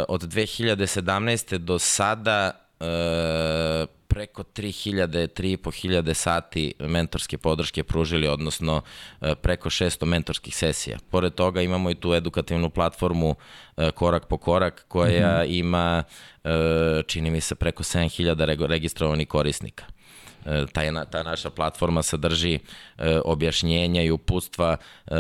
od 2017. do sada e, preko 3000, 3500 sati mentorske podrške pružili, odnosno e, preko 600 mentorskih sesija. Pored toga imamo i tu edukativnu platformu e, Korak po korak koja mm -hmm. ima, e, čini mi se, preko 7000 rego- registrovanih korisnika. E, na- ta naša platforma sadrži e, objašnjenja i uputstva e,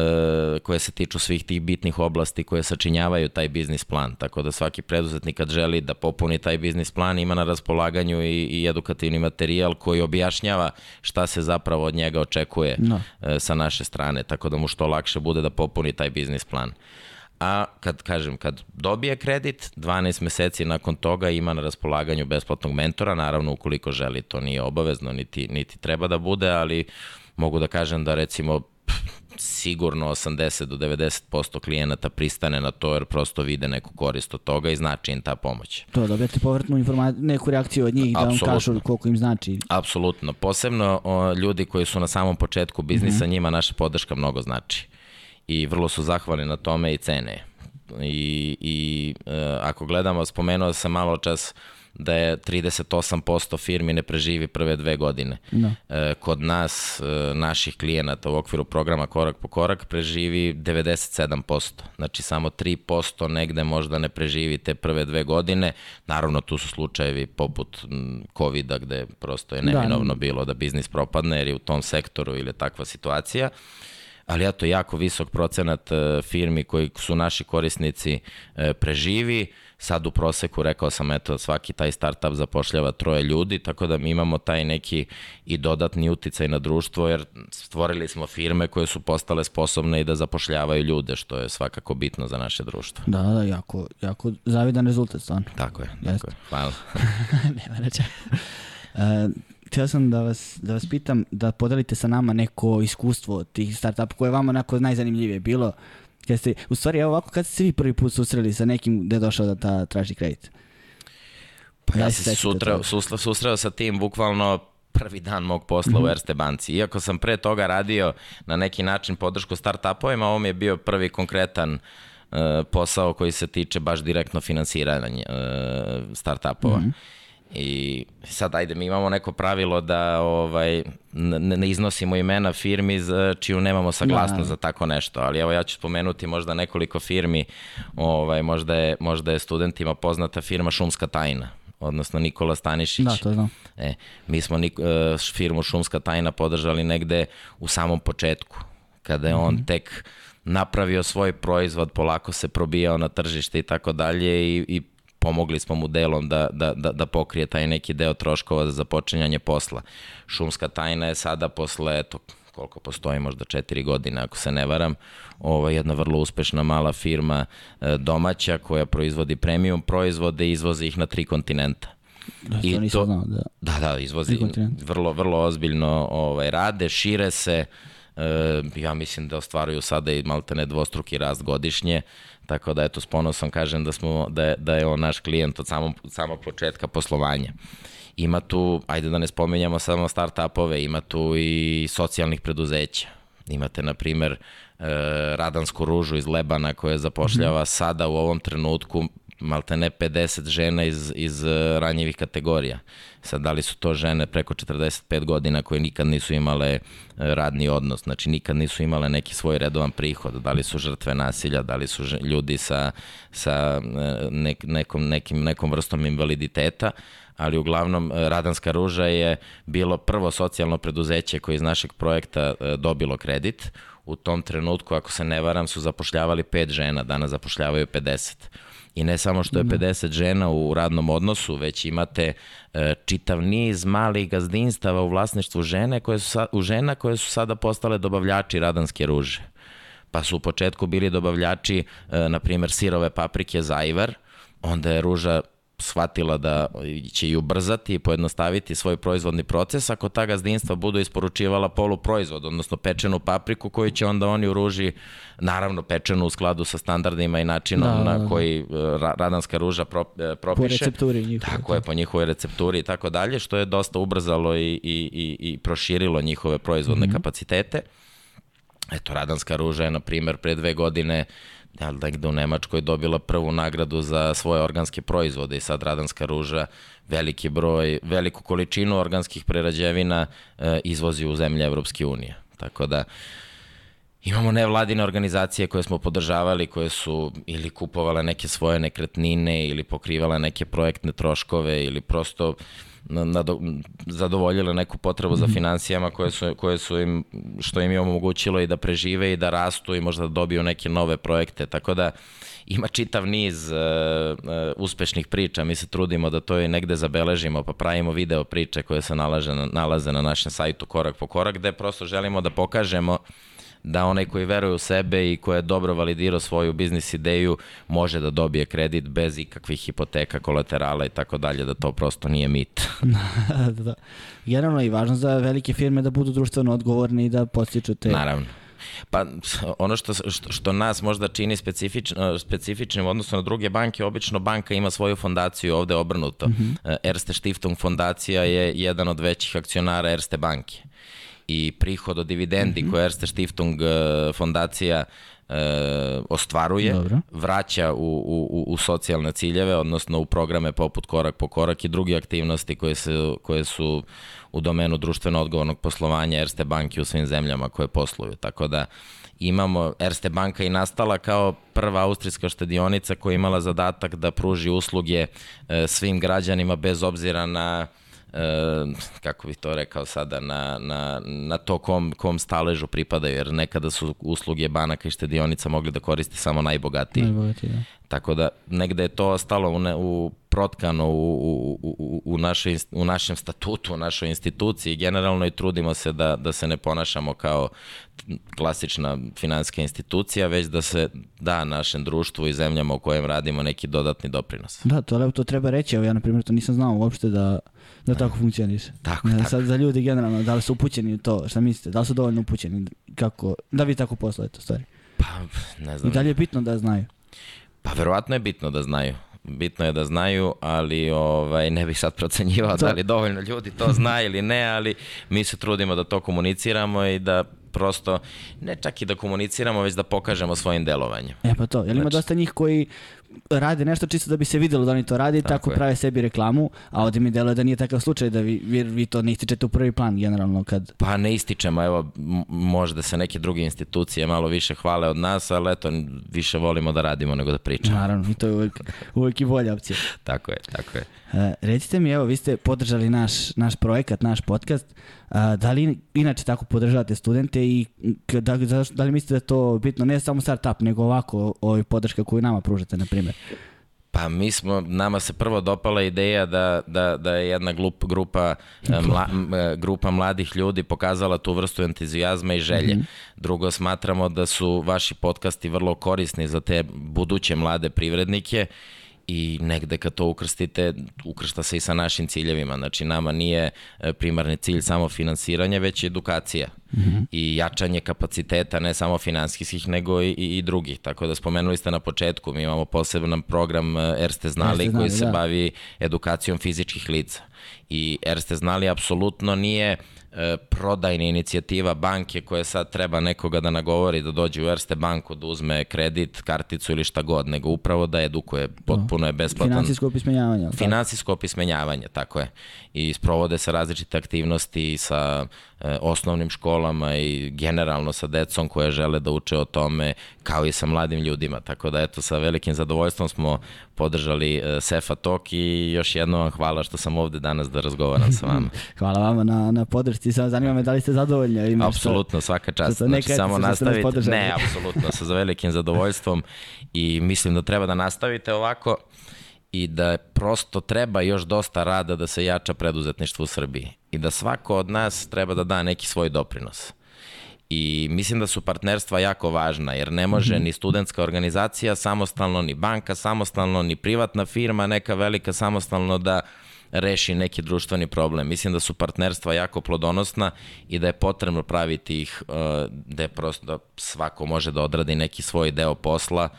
koje se tiču svih tih bitnih oblasti koje sačinjavaju taj biznis plan. Tako da svaki preduzetnik kad želi da popuni taj biznis plan ima na raspolaganju i, i edukativni materijal koji objašnjava šta se zapravo od njega očekuje No. e, sa naše strane, tako da mu što lakše bude da popuni taj biznis plan. A kad kažem, kad dobije kredit, 12 meseci nakon toga ima na raspolaganju besplatnog mentora, naravno ukoliko želi, to nije obavezno, niti, niti treba da bude, ali mogu da kažem da recimo sigurno 80 do 90% klijenata pristane na to jer prosto vide neku korist od toga i znači im ta pomoć. To, dobijate povratnu informaciju, neku reakciju od njih da vam kažu koliko im znači. Apsolutno. Posebno o, ljudi koji su na samom početku biznisa, Mhm. njima naša podrška mnogo znači. I vrlo su zahvalni na tome i cene. I, i e, ako gledamo, spomenuo sam malo čas da je 38% firmi ne preživi prve dve godine. Da. E, kod nas, e, naših klijenata u okviru programa Korak po korak preživi 97%. Znači samo 3% negde možda ne preživi te prve dve godine. Naravno tu su slučajevi poput COVID-a gde prosto je Da. neminovno bilo da biznis propadne jer je u tom sektoru ili je takva situacija. Ali eto, jako visok procenat e, firmi koji su naši korisnici e, preživi. Sad u proseku, rekao sam, eto, svaki taj startup zapošljava troje ljudi, tako da mi imamo taj neki i dodatni uticaj na društvo, jer stvorili smo firme koje su postale sposobne i da zapošljavaju ljude, što je svakako bitno za naše društvo. Da, da, jako, jako zavidan rezultat, stvarno. Tako je, Jeste. tako je. Hvala. Nema reća. htio sam da vas, da vas pitam da podelite sa nama neko iskustvo tih startupa koje je vama onako najzanimljivije bilo. Kad ste, u stvari, evo ovako, kad ste se vi prvi put susreli sa nekim gde je došao da ta traži kredit? Pa Da ja se sutra, susla, susreo sa tim bukvalno prvi dan mog posla u Erste banci. Iako sam pre toga radio na neki način podršku startupovima, ovo mi je bio prvi konkretan e, posao koji se tiče baš direktno finansiranja e, startupova. I sad ajde, mi imamo neko pravilo da ovaj, ne, ne iznosimo imena firmi za čiju nemamo saglasnost Da. za tako nešto, ali evo ja ću spomenuti možda nekoliko firmi, ovaj, možda, je, možda je studentima poznata firma Šumska tajna, odnosno Nikola Stanišić. Da, to znam. E, mi smo Nik, e, firmu Šumska tajna podržali negde u samom početku, kada je on tek napravio svoj proizvod, polako se probijao na tržište i tako dalje i, i pomogli smo mu delom da, da, da, da pokrije taj neki deo troškova za započinjanje posla. Šumska tajna je sada posle, eto, koliko postoji, možda četiri godine, ako se ne varam, ovo je jedna vrlo uspešna mala firma e, domaća koja proizvodi premium proizvode i izvozi ih na tri kontinenta. Da, to nisam znao, da. Da, da, izvozi vrlo, vrlo ozbiljno ovaj, rade, šire se, ja mislim da ostvaruju sada i maltene dvostruki rast godišnje, tako da eto s ponosom kažem da, smo, da, je, da je on naš klijent od samog, samog početka poslovanja. Ima tu, ajde da ne spomenjamo samo start-upove, ima tu i socijalnih preduzeća. Imate, na primer, e, Radansku ružu iz Lebana koja zapošljava mm -hmm. sada u ovom trenutku malte ne 50 žena iz, iz e, ranjivih kategorija. Sad, da li su to žene preko 45 godina koje nikad nisu imale e, radni odnos, znači nikad nisu imale neki svoj redovan prihod, da li su žrtve nasilja, da li su ljudi sa, sa nek, nekom, nekim, nekom vrstom invaliditeta, ali uglavnom Radanska ruža je bilo prvo socijalno preduzeće koje iz našeg projekta dobilo kredit. U tom trenutku, ako se ne varam, su zapošljavali pet žena, danas zapošljavaju 50. I ne samo što je 50 da. žena u radnom odnosu, već imate e, čitav niz malih gazdinstava u vlasništvu žene koje su, u žena koje su sada postale dobavljači radanske ruže. Pa su u početku bili dobavljači, na primer, sirove paprike za Ivar, onda je ruža shvatila da će i ubrzati i pojednostaviti svoj proizvodni proces ako ta gazdinstva budu isporučivala poluproizvod, odnosno pečenu papriku koju će onda oni u ruži, naravno pečenu u skladu sa standardima i načinom da, da, da. na koji e, radanska ruža pro, e, propiše. Po recepturi njihove. Tako je, po njihovoj recepturi i tako dalje, što je dosta ubrzalo i, i, i, i proširilo njihove proizvodne mm -hmm. kapacitete. Eto, radanska ruža je, na primer, pre dve godine uh, jel, da gde u Nemačkoj dobila prvu nagradu za svoje organske proizvode i sad Radanska ruža veliki broj, veliku količinu organskih prerađevina e, izvozi u zemlje Evropske unije. Tako da imamo nevladine organizacije koje smo podržavali, koje su ili kupovale neke svoje nekretnine ili pokrivale neke projektne troškove ili prosto nado, zadovoljile neku potrebu za mhm. financijama koje su, koje su im, što im je omogućilo i da prežive i da rastu i možda da dobiju neke nove projekte, tako da ima čitav niz uh, uh, uspešnih priča, mi se trudimo da to i negde zabeležimo, pa pravimo video priče koje se nalaže, nalaze na našem sajtu korak po korak, gde prosto želimo da pokažemo uh, da onaj koji veruje u sebe i ko je dobro validirao svoju biznis ideju može da dobije kredit bez ikakvih hipoteka, kolaterala i tako dalje, da to prosto nije mit. da, da. Generalno i važno za velike firme da budu društveno odgovorni i da postiču te... Naravno. Pa ono što, što, što nas možda čini specifično, specifičnim odnosno na druge banke, obično banka ima svoju fondaciju ovde obrnuto. Mm -hmm. Erste Stiftung fondacija je jedan od većih akcionara Erste banke i prihod od dividendi mm -hmm. koje Erste Stiftung e, fondacija e, ostvaruje, Dobro. vraća u, u, u socijalne ciljeve, odnosno u programe poput korak po korak i druge aktivnosti koje, se, koje su u domenu društveno odgovornog poslovanja Erste banke u svim zemljama koje posluju. Tako da imamo, Erste banka i nastala kao prva austrijska štedionica koja je imala zadatak da pruži usluge e, svim građanima bez obzira na e, kako bih to rekao sada, na, na, na to kom, kom staležu pripadaju, jer nekada su usluge banaka i štedionica mogli da koriste samo najbogatiji. Najbogatiji, da. Tako da negde je to ostalo u, ne, u protkano u, u, u, u, našoj, u našem statutu, u našoj instituciji. Generalno i trudimo se da, da se ne ponašamo kao klasična finanska institucija, već da se da našem društvu i zemljama u kojem radimo neki dodatni doprinos. Da, to, to treba reći. Evo ja, na primjer, to nisam znao uopšte da, da tako funkcioniše. Tako, ja, tako. Sad za ljudi generalno, da li su upućeni u to, šta mislite, da li su dovoljno upućeni, kako, da vi tako poslujete stvari? Pa, ne znam. I da li je bitno da znaju? Pa verovatno je bitno da znaju. Bitno je da znaju, ali ovaj, ne bih sad procenjivao da li dovoljno ljudi to zna ili ne, ali mi se trudimo da to komuniciramo i da prosto ne čak i da komuniciramo, već da pokažemo svojim delovanjem. E pa to, jel ima znači, dosta njih koji rade nešto čisto da bi se videlo da oni to radi i tako, tako prave sebi reklamu, a ovde mi deluje da nije takav slučaj da vi, vi, vi to ne ističete u prvi plan generalno kad... Pa ne ističemo, evo možda se neke druge institucije malo više hvale od nas, ali eto više volimo da radimo nego da pričamo. Naravno, i to je uvek, uvek i bolja opcija. tako je, tako je. E, recite mi, evo, vi ste podržali naš, naš projekat, naš podcast, A, da li inače tako podržavate studente i da, da, da li mislite da to bitno ne samo startup, nego ovako ovaj podrška koju nama pružate, na primjer? Pa mi smo, nama se prvo dopala ideja da, da, da je jedna glup, grupa, e, mla, e, grupa mladih ljudi pokazala tu vrstu entuzijazma i želje. Drugo, smatramo da su vaši podcasti vrlo korisni za te buduće mlade privrednike i negde kad to ukrstite, ukršta se i sa našim ciljevima. Znači, nama nije e, primarni cilj samo finansiranje, već edukacija i jačanje kapaciteta, ne samo finansijskih, nego i, i, i drugih. Tako da spomenuli ste na početku, mi imamo poseban program e, Erste znali, Erste koji znali, se da. bavi edukacijom fizičkih lica. I Erste znali apsolutno nije e, prodajna inicijativa banke koja sad treba nekoga da nagovori da dođe u Erste banku, da uzme kredit, karticu ili šta god, nego upravo da edukuje, potpuno je besplatan. Finansijsko opismenjavanje. Finansijsko opismenjavanje, tako je. I sprovode se različite aktivnosti sa e, osnovnim školama i generalno sa decom koje žele da uče o tome, kao i sa mladim ljudima. Tako da, eto, sa velikim zadovoljstvom smo podržali e, Sefa Tok i još jednom vam hvala što sam ovde danas da razgovaram sa vama. Hvala vama na, na podršci, samo zanima me da li ste zadovoljni. što- Apsolutno, svaka čast. što Znači, samo nastavite. Ne, apsolutno, sa velikim zadovoljstvom i mislim da treba da nastavite ovako i da prosto treba još dosta rada da se jača preduzetništvo u Srbiji i da svako od nas treba da da neki svoj doprinos. I mislim da su partnerstva jako važna, jer ne može ni studentska organizacija samostalno, ni banka samostalno, ni privatna firma, neka velika samostalno da reši neki društveni problem. Mislim da su partnerstva jako plodonosna i da je potrebno praviti ih uh, da je prosto da svako može da odradi neki svoj deo posla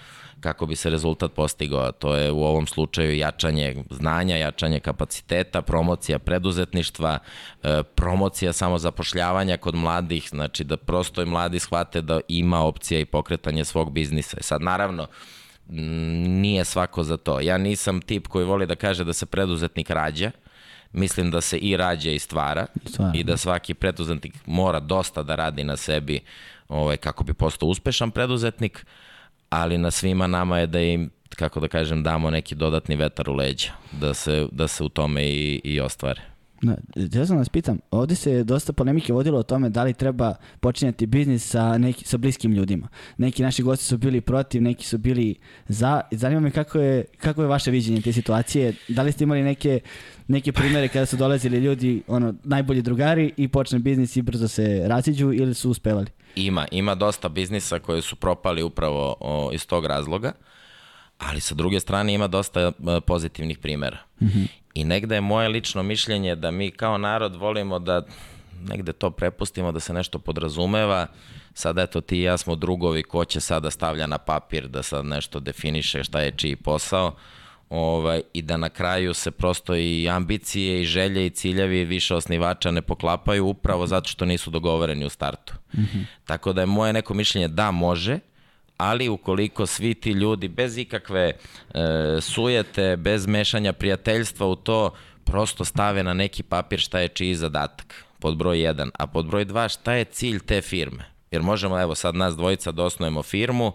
kako bi se rezultat postigao. To je u ovom slučaju jačanje znanja, jačanje kapaciteta, promocija preduzetništva, e, promocija samozapošljavanja kod mladih, znači da prosto i mladi shvate da ima opcija i pokretanje svog biznisa. I sad naravno, nije svako za to. Ja nisam tip koji voli da kaže da se preduzetnik rađa, mislim da se i rađa i stvara Stvara, i da svaki preduzetnik mora dosta da radi na sebi ovaj, kako bi postao uspešan preduzetnik, ali na svima nama je da im kako da kažem, damo neki dodatni vetar u leđa, da se, da se u tome i, i ostvare. Da, ja sam vas pitam, ovdje se dosta polemike vodilo o tome da li treba počinjati biznis sa, neki, sa bliskim ljudima. Neki naši gosti su bili protiv, neki su bili za. Zanima me kako je, kako je vaše viđenje te situacije. Da li ste imali neke, neke primere kada su dolazili ljudi, ono, najbolji drugari i počne biznis i brzo se raziđu ili su uspevali? Ima, ima dosta biznisa koji su propali upravo o, iz tog razloga, ali sa druge strane ima dosta e, pozitivnih primera. I negde je moje lično mišljenje da mi kao narod volimo da negde to prepustimo, da se nešto podrazumeva, sad eto ti i ja smo drugovi, ko će sada stavlja na papir da sad nešto definiše šta je čiji posao, ovaj, i da na kraju se prosto i ambicije i želje i ciljevi više osnivača ne poklapaju upravo zato što nisu dogovoreni u startu. Tako da je moje neko mišljenje da može, ali ukoliko svi ti ljudi bez ikakve e, sujete, bez mešanja prijateljstva u to, prosto stave na neki papir šta je čiji zadatak, pod broj 1, a pod broj 2 šta je cilj te firme. Jer možemo, evo sad nas dvojica da osnujemo firmu,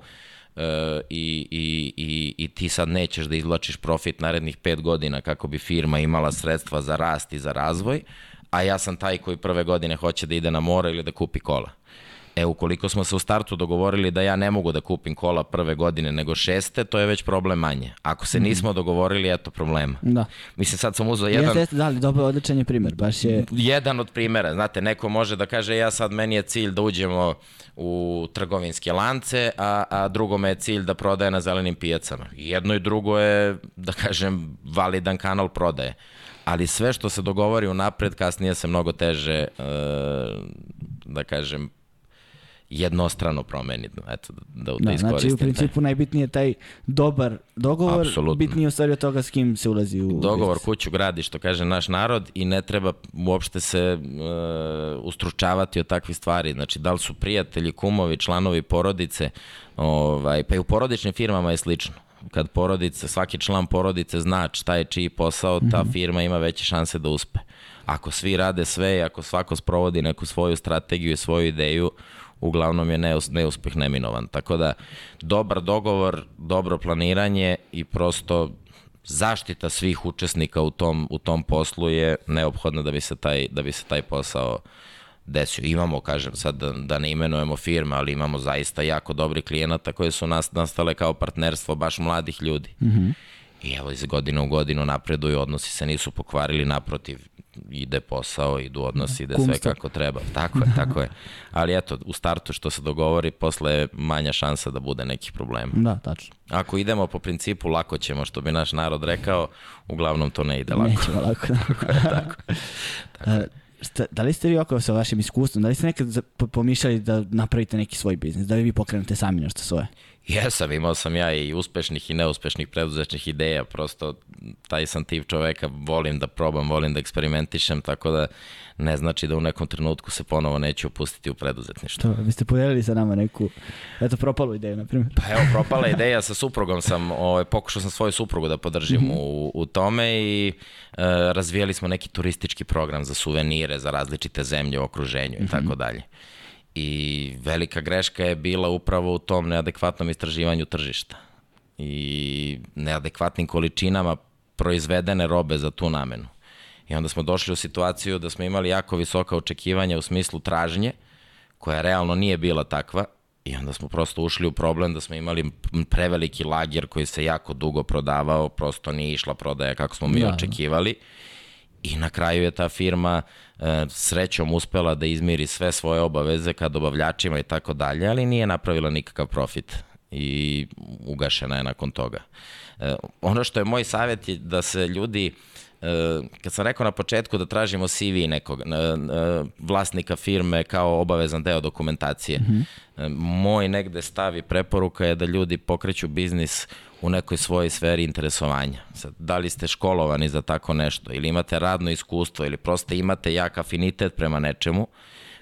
e, i, i, i, i ti sad nećeš da izvlačiš profit narednih pet godina kako bi firma imala sredstva za rast i za razvoj, a ja sam taj koji prve godine hoće da ide na more ili da kupi kola. E, ukoliko smo se u startu dogovorili da ja ne mogu da kupim kola prve godine nego šeste, to je već problem manje. Ako se nismo dogovorili, eto problema. Da. Mislim, sad sam uzao jedan, Jeste, jeste, da li, dobro, odličan je primjer, baš je... jedan od primera. Znate, neko može da kaže ja sad meni je cilj da uđemo u trgovinske lance, a, a drugome je cilj da prodaje na zelenim pijacama. Jedno i drugo je, da kažem, validan kanal prodaje. Ali sve što se dogovori unapred, kasnije se mnogo teže, e, da kažem, jednostrano promeni. Eto, da, da, Da, iskoristim. znači u taj. principu najbitnije je taj dobar dogovor, Apsolutno. bitnije je u stvari od toga s kim se ulazi u Dogovor biznis. kuću gradi, što kaže naš narod i ne treba uopšte se e, ustručavati od takvih stvari. Znači, da li su prijatelji, kumovi, članovi porodice, ovaj, pa i u porodičnim firmama je slično. Kad porodice, svaki član porodice zna šta je čiji posao, ta firma ima veće šanse da uspe. Ako svi rade sve i ako svako sprovodi neku svoju strategiju i svoju ideju, uglavnom je neus, neuspeh neminovan. Tako da, dobar dogovor, dobro planiranje i prosto zaštita svih učesnika u tom, u tom poslu je neophodna da bi se taj, da bi se taj posao desio. Imamo, kažem, sad da, da ne imenujemo firme, ali imamo zaista jako dobri klijenata koje su nas, nastale kao partnerstvo baš mladih ljudi. Mm -hmm. I evo iz godine u godinu napreduju, odnosi se nisu pokvarili, naprotiv, ide posao, idu odnosi, ide sve kako treba. Tako je, tako je. Ali eto, u startu što se dogovori, posle je manja šansa da bude nekih problema. Da, tačno. Ako idemo po principu lako ćemo, što bi naš narod rekao, uglavnom to ne ide lako. Nećemo lako. tako je, tako. tako je. Šta, da li ste vi oko sa vašim iskustvom, da li ste nekad pomišljali da napravite neki svoj biznis, da vi pokrenete sami nešto svoje? Jesam, imao sam ja i uspešnih i neuspešnih preduzetnih ideja, prosto taj sam tip čoveka, volim da probam, volim da eksperimentišem, tako da ne znači da u nekom trenutku se ponovo neću opustiti u preduzetništvo. To, vi ste podijelili sa nama neku, eto, propalu ideju, na primjer. Pa evo, propala ideja sa suprugom sam, ovaj, pokušao sam svoju suprugu da podržim mm -hmm. u, u tome i e, razvijali smo neki turistički program za suvenire, za različite zemlje u okruženju mm -hmm. i tako dalje i velika greška je bila upravo u tom neadekvatnom istraživanju tržišta i neadekvatnim količinama proizvedene robe za tu namenu. I onda smo došli u situaciju da smo imali jako visoka očekivanja u smislu tražnje, koja realno nije bila takva, i onda smo prosto ušli u problem da smo imali preveliki lager koji se jako dugo prodavao, prosto nije išla prodaja kako smo mi da, očekivali. Da I na kraju je ta firma e, srećom uspela da izmiri sve svoje obaveze ka dobavljačima i tako dalje, ali nije napravila nikakav profit i ugašena je nakon toga. E, ono što je moj savjet je da se ljudi kad sam rekao na početku da tražimo CV nekog e, vlasnika firme kao obavezan deo dokumentacije, mm -hmm. moj negde stav i preporuka je da ljudi pokreću biznis u nekoj svojoj sferi interesovanja. Sad, da li ste školovani za tako nešto ili imate radno iskustvo ili prosto imate jak afinitet prema nečemu,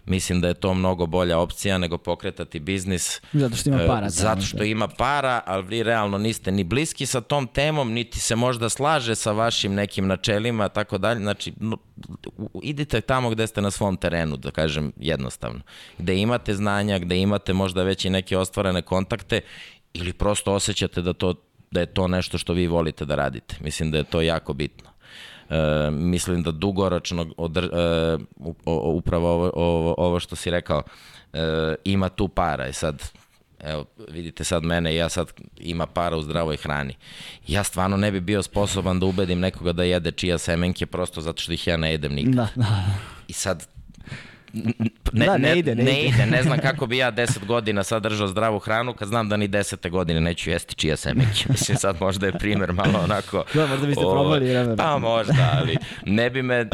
mislim da je to mnogo bolja opcija nego pokretati biznis. Zato što ima e, para. Zato što ima para, ali vi realno niste ni bliski sa tom temom, niti se možda slaže sa vašim nekim načelima, tako dalje. Znači, idite tamo gde ste na svom terenu, da kažem jednostavno. Gde imate znanja, gde imate možda već i neke ostvarene kontakte ili prosto osjećate da, to, da je to nešto što vi volite da radite. Mislim da je to jako bitno. E, mislim da dugoročno odr, e, upravo ovo, ovo, ovo što si rekao e, ima tu para. I sad evo vidite sad mene ja sad ima para u zdravoj hrani. Ja stvarno ne bi bio sposoban da ubedim nekoga da jede čija semenke prosto zato što ih ja ne jedem nikad. Da, da. i sad ne, da, ne, ide, ne, ne ide. Ne znam kako bi ja 10 godina sad držao zdravu hranu kad znam da ni 10. godine neću jesti čija semenke. Mislim sad možda je primer malo onako... Da, možda biste o, probali vremena. Pa možda, ali ne bi me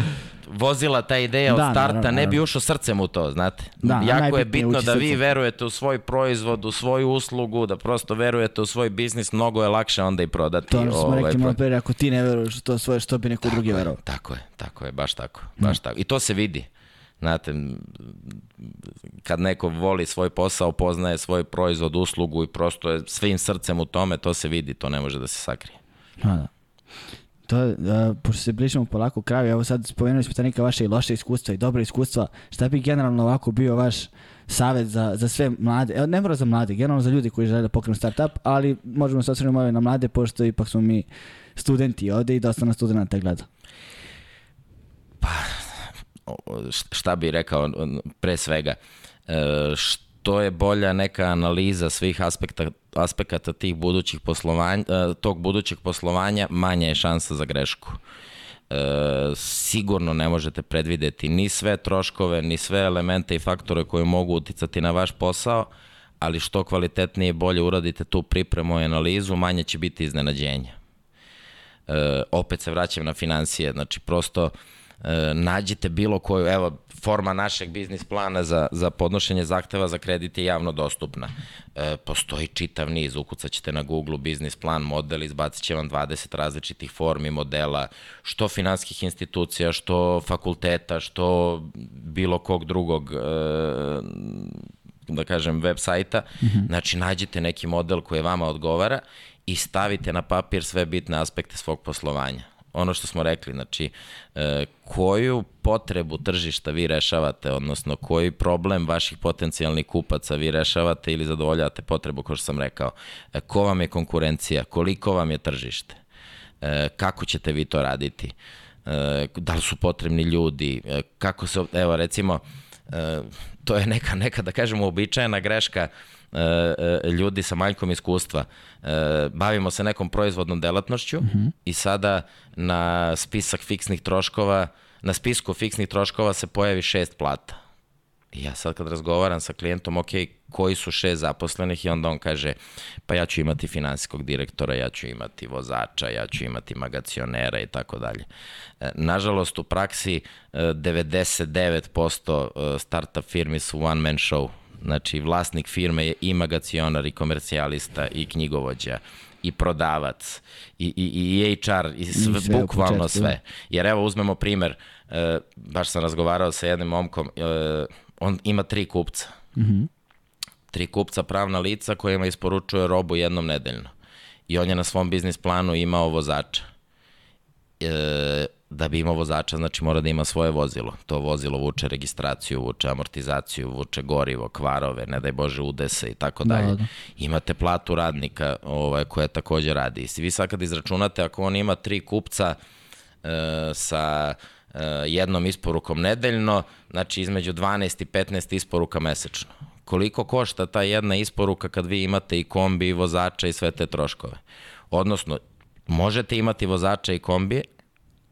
vozila ta ideja od da, starta, naravno, ne bi ušao srcem u to, znate. Da, jako je bitno da vi verujete u svoj proizvod, u svoju uslugu, da prosto verujete u svoj biznis, mnogo je lakše onda i prodati. To smo ovaj, rekli malo pre, ako ti ne veruješ u to svoje, što bi neko drugi verovao. Tako je, tako je, baš tako, baš mm. tako. I to se vidi. Znate, kad neko voli svoj posao, poznaje svoj proizvod, uslugu i prosto je svim srcem u tome, to se vidi, to ne može da se sakrije. Da, da. To, uh, pošto se bližimo polako kraju, evo sad spomenuli smo neka vaše i loše iskustva i dobre iskustva, šta bi generalno ovako bio vaš savet za, za sve mlade, evo ne mora za mlade, generalno za ljudi koji žele da pokrenu startup, ali možemo se osvrnuti na mlade, pošto ipak smo mi studenti ovde i dosta na studenta gleda. Pa, šta bi rekao pre svega, e, što je bolja neka analiza svih aspekta, aspekata tih budućih poslovanja, e, tog budućeg poslovanja, manja je šansa za grešku. E, sigurno ne možete predvideti ni sve troškove, ni sve elemente i faktore koje mogu uticati na vaš posao, ali što kvalitetnije i bolje uradite tu pripremu i analizu, manje će biti iznenađenja. E, opet se vraćam na financije, znači prosto e, nađite bilo koju, evo, forma našeg biznis plana za, za podnošenje zahteva za kredit je javno dostupna. E, postoji čitav niz, ukucat ćete na Google biznis plan, model, izbacit će vam 20 različitih formi modela, što finanskih institucija, što fakulteta, što bilo kog drugog e, da kažem, web sajta. Mm -hmm. Znači, nađite neki model koji vama odgovara i stavite na papir sve bitne aspekte svog poslovanja ono što smo rekli, znači e, koju potrebu tržišta vi rešavate, odnosno koji problem vaših potencijalnih kupaca vi rešavate ili zadovoljavate potrebu, kao što sam rekao, e, ko vam je konkurencija, koliko vam je tržište. e, kako ćete vi to raditi, da li su potrebni ljudi, kako se, evo recimo, to je neka, neka da kažemo, običajena greška ljudi sa manjkom iskustva. E, bavimo se nekom proizvodnom delatnošću mm -hmm. i sada na spisak fiksnih troškova, na spisku fiksnih troškova se pojavi šest plata. I ja sad kad razgovaram sa klijentom, ok, koji su šest zaposlenih i onda on kaže, pa ja ću imati finansijskog direktora, ja ću imati vozača, ja ću imati magacionera i tako dalje. E, nažalost, u praksi 99% e, startup firmi su one man show. Znači, vlasnik firme je i magacionar, i komercijalista, i knjigovođa, i prodavac, i, i, i HR, i sve, I sve bukvalno sve. Jer evo, uzmemo primer, e, baš sam razgovarao sa jednim momkom, on ima tri kupca. Mm -hmm. Tri kupca pravna lica kojima isporučuje robu jednom nedeljno. I on je na svom biznis planu imao vozača. E, da bi imao vozača, znači mora da ima svoje vozilo. To vozilo vuče registraciju, vuče amortizaciju, vuče gorivo, kvarove, ne daj Bože udese i tako da, dalje. Da. Imate platu radnika ovaj, koja takođe radi. I vi sad kad izračunate, ako on ima tri kupca e, sa e, jednom isporukom nedeljno, znači između 12 i 15 isporuka mesečno. Koliko košta ta jedna isporuka kad vi imate i kombi i vozača i sve te troškove? Odnosno, možete imati vozača i kombi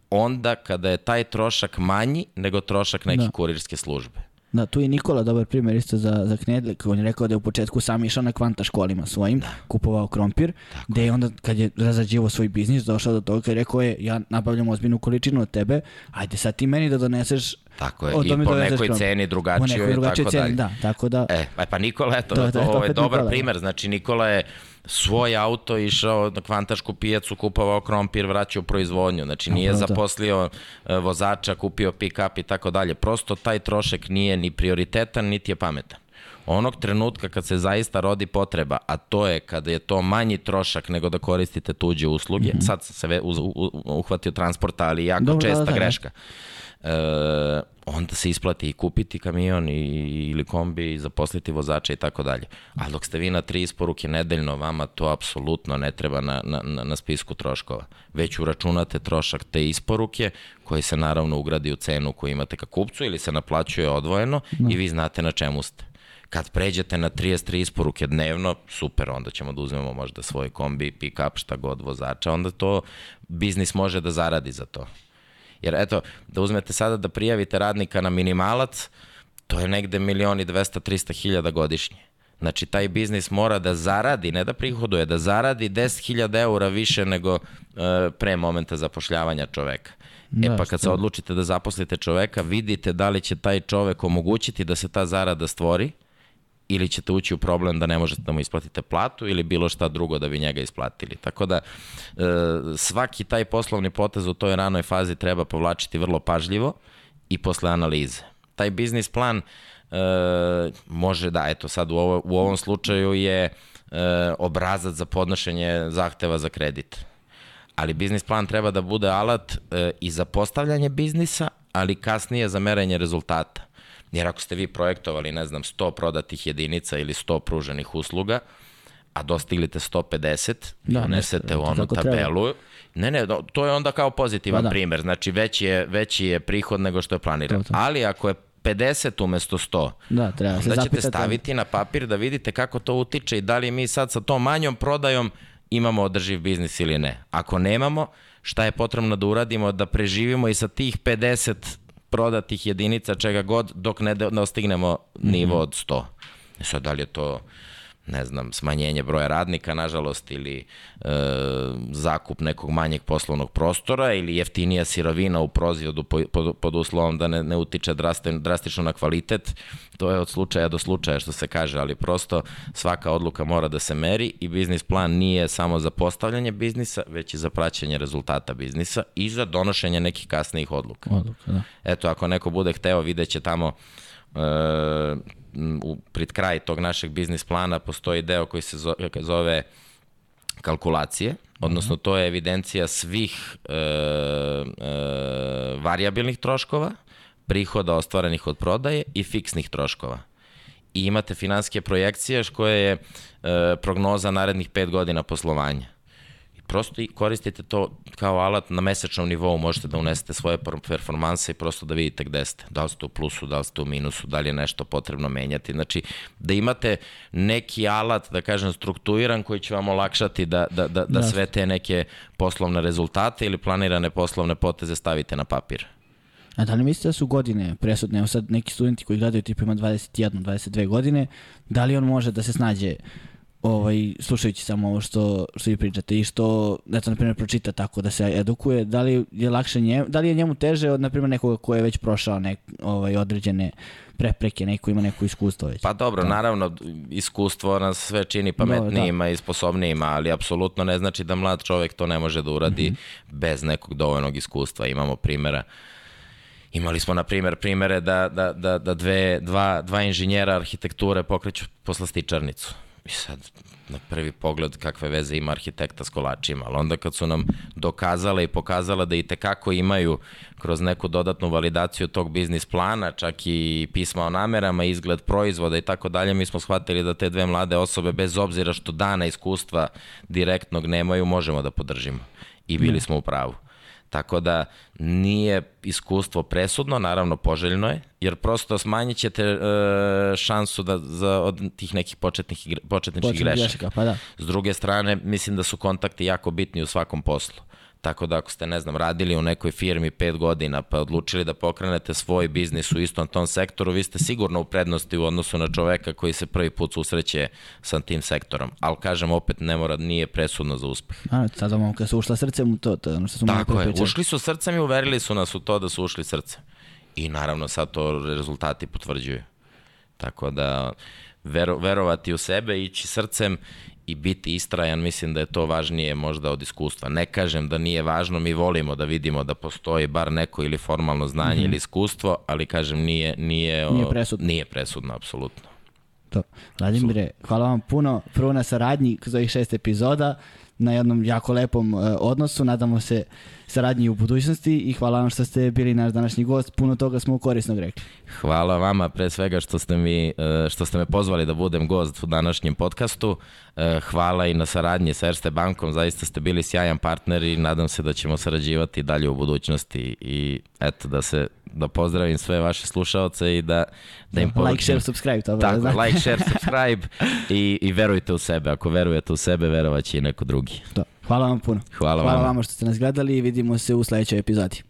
onda kada je taj trošak manji nego trošak neke da. kurirske službe. Da, tu je Nikola dobar primjer isto za, za Knedlik. On je rekao da je u početku sam išao na kvanta školima svojim, da. kupovao krompir, Tako. gde je onda kad je razrađivo svoj biznis došao do toga i rekao je ja nabavljam ozbiljnu količinu od tebe, ajde sad ti meni da doneseš Tako je, i po nekoj krompir. ceni drugačijoj i tako ceni, dalje. Da, tako da... E, pa Nikola, eto, to, to, ovo je dobar Nikola, da. primer, znači Nikola je svoj auto išao na kvantašku pijacu, kupovao krompir, vraćao proizvodnju. Znači nije Aha, zaposlio da. vozača, kupio pick-up i tako dalje. Prosto taj trošak nije ni prioritetan, niti je pametan. Onog trenutka kad se zaista rodi potreba, a to je kada je to manji trošak nego da koristite tuđe usluge, mm -hmm. sad se uhvatio transporta, ali jako Dobro, česta da, da, greška. E, onda se isplati i kupiti kamion i, ili kombi i zaposliti vozača i tako dalje. Ali dok ste vi na tri isporuke nedeljno, vama to apsolutno ne treba na, na, na spisku troškova. Već uračunate trošak te isporuke koji se naravno ugradi u cenu koju imate ka kupcu ili se naplaćuje odvojeno no. i vi znate na čemu ste. Kad pređete na 33 isporuke dnevno, super, onda ćemo da uzmemo možda svoj kombi, pick-up, šta god vozača, onda to biznis može da zaradi za to. Jer eto, da uzmete sada da prijavite radnika na minimalac, to je negde milioni 200, 300 hiljada godišnje. Znači, taj biznis mora da zaradi, ne da prihoduje, da zaradi 10.000 eura više nego uh, pre momenta zapošljavanja čoveka. Da, e pa kad se odlučite da zaposlite čoveka, vidite da li će taj čovek omogućiti da se ta zarada stvori, ili ćete ući u problem da ne možete da mu isplatite platu ili bilo šta drugo da bi njega isplatili. Tako da e, svaki taj poslovni potez u toj ranoj fazi treba povlačiti vrlo pažljivo i posle analize. Taj biznis plan e, može da, eto sad u, ovo, u ovom slučaju je e, obrazac za podnošenje zahteva za kredit. Ali biznis plan treba da bude alat i za postavljanje biznisa, ali kasnije za merenje rezultata. Jer ako ste vi projektovali, ne znam, 100 prodatih jedinica ili 100 pruženih usluga, a dostiglite 150, da, unesete u onu tabelu. Treba. Ne, ne, to je onda kao pozitivan pa da. primer. Znači, veći je, veći je prihod nego što je planiran. To, to. Ali ako je 50 umesto 100, da, treba onda se ćete staviti na papir da vidite kako to utiče i da li mi sad sa tom manjom prodajom imamo održiv biznis ili ne. Ako nemamo, šta je potrebno da uradimo da preživimo i sa tih 50 prodatih jedinica čega god dok ne dostignemo nivo mhm. od 100. E sad, da li je to ne znam, smanjenje broja radnika, nažalost, ili e, zakup nekog manjeg poslovnog prostora ili jeftinija sirovina u proizvodu pod, pod uslovom da ne, ne utiče drastično na kvalitet, to je od slučaja do slučaja što se kaže, ali prosto svaka odluka mora da se meri i biznis plan nije samo za postavljanje biznisa, već i za praćenje rezultata biznisa i za donošenje nekih kasnijih odluka. Odluka, da. Eto, ako neko bude hteo, videće tamo e, u, pred kraj tog našeg biznis plana postoji deo koji se zove, kalkulacije, odnosno mhm. to je evidencija svih e, e, variabilnih troškova, prihoda ostvarenih od prodaje i fiksnih troškova. I imate finanske projekcije koje je e, prognoza narednih 5 godina poslovanja. Prosto i koristite to kao alat na mesečnom nivou, možete da unesete svoje performanse i prosto da vidite gde ste, da li ste u plusu, da li ste u minusu, da li je nešto potrebno menjati. Znači, da imate neki alat, da kažem, strukturiran koji će vam olakšati da, da, da, da sve te neke poslovne rezultate ili planirane poslovne poteze stavite na papir. A da li mislite da su godine presudne? Evo sad neki studenti koji gledaju tipa ima 21, 22 godine, da li on može da se snađe ovaj, slušajući samo ovo što, što vi pričate i što, eto, na primjer, pročita tako da se edukuje, da li je lakše njemu, da li je njemu teže od, na primjer, nekoga ko je već prošao nek, ovaj, određene prepreke, neko ima neko iskustvo već. Pa dobro, da. naravno, iskustvo nas sve čini pametnijima da. i sposobnijima, ali apsolutno ne znači da mlad čovek to ne može da uradi mm -hmm. bez nekog dovoljnog iskustva. Imamo primjera Imali smo, na primjer, primere da, da, da, da dve, dva, dva inženjera arhitekture pokreću poslastičarnicu I sad, na prvi pogled kakve veze ima arhitekta s kolačima, ali onda kad su nam dokazala i pokazala da i tekako imaju kroz neku dodatnu validaciju tog biznis plana, čak i pisma o namerama, izgled proizvoda i tako dalje, mi smo shvatili da te dve mlade osobe, bez obzira što dana iskustva direktnog nemaju, možemo da podržimo. I bili smo u pravu. Tako da nije iskustvo presudno, naravno poželjno je, jer prosto smanjit ćete e, šansu da, za, od tih nekih početnih, početničkih grešaka. Pa da. S druge strane, mislim da su kontakti jako bitni u svakom poslu. Tako da ako ste, ne znam, radili u nekoj firmi pet godina pa odlučili da pokrenete svoj biznis u istom tom sektoru, vi ste sigurno u prednosti u odnosu na čoveka koji se prvi put susreće sa tim sektorom. Ali kažem, opet ne mora, nije presudno za uspeh. A, sada momka su ušla srcem u to, to ono što smo Tako je, ušli su srcem i uverili su nas u to da su ušli srcem. I naravno sad to rezultati potvrđuju. Tako da vero, verovati u sebe, ići srcem i biti istrajan, mislim da je to važnije možda od iskustva. Ne kažem da nije važno, mi volimo da vidimo da postoji bar neko ili formalno znanje mm -hmm. ili iskustvo, ali kažem nije, nije, nije presudno. Nije presudno, apsolutno. To. Vladimire, hvala vam puno prvo na saradnji za ovih šest epizoda, na jednom jako lepom uh, odnosu, nadamo se saradnji u budućnosti i hvala vam što ste bili naš današnji gost, puno toga smo korisnog rekli. Hvala vama pre svega što ste, mi, e, što ste me pozvali da budem gost u današnjem podcastu. E, hvala i na saradnji sa Erste bankom, zaista ste bili sjajan partner i nadam se da ćemo sarađivati dalje u budućnosti i eto da se da pozdravim sve vaše slušaoce i da, da im poručim. Like, share, subscribe. To Tako, da like, share, subscribe i, i verujte u sebe. Ako verujete u sebe, verovat će i neko drugi. To. Hvala vam puno. Hvala, Hvala vama. vama što ste nas gledali i vidimo se u sledećoj epizodi.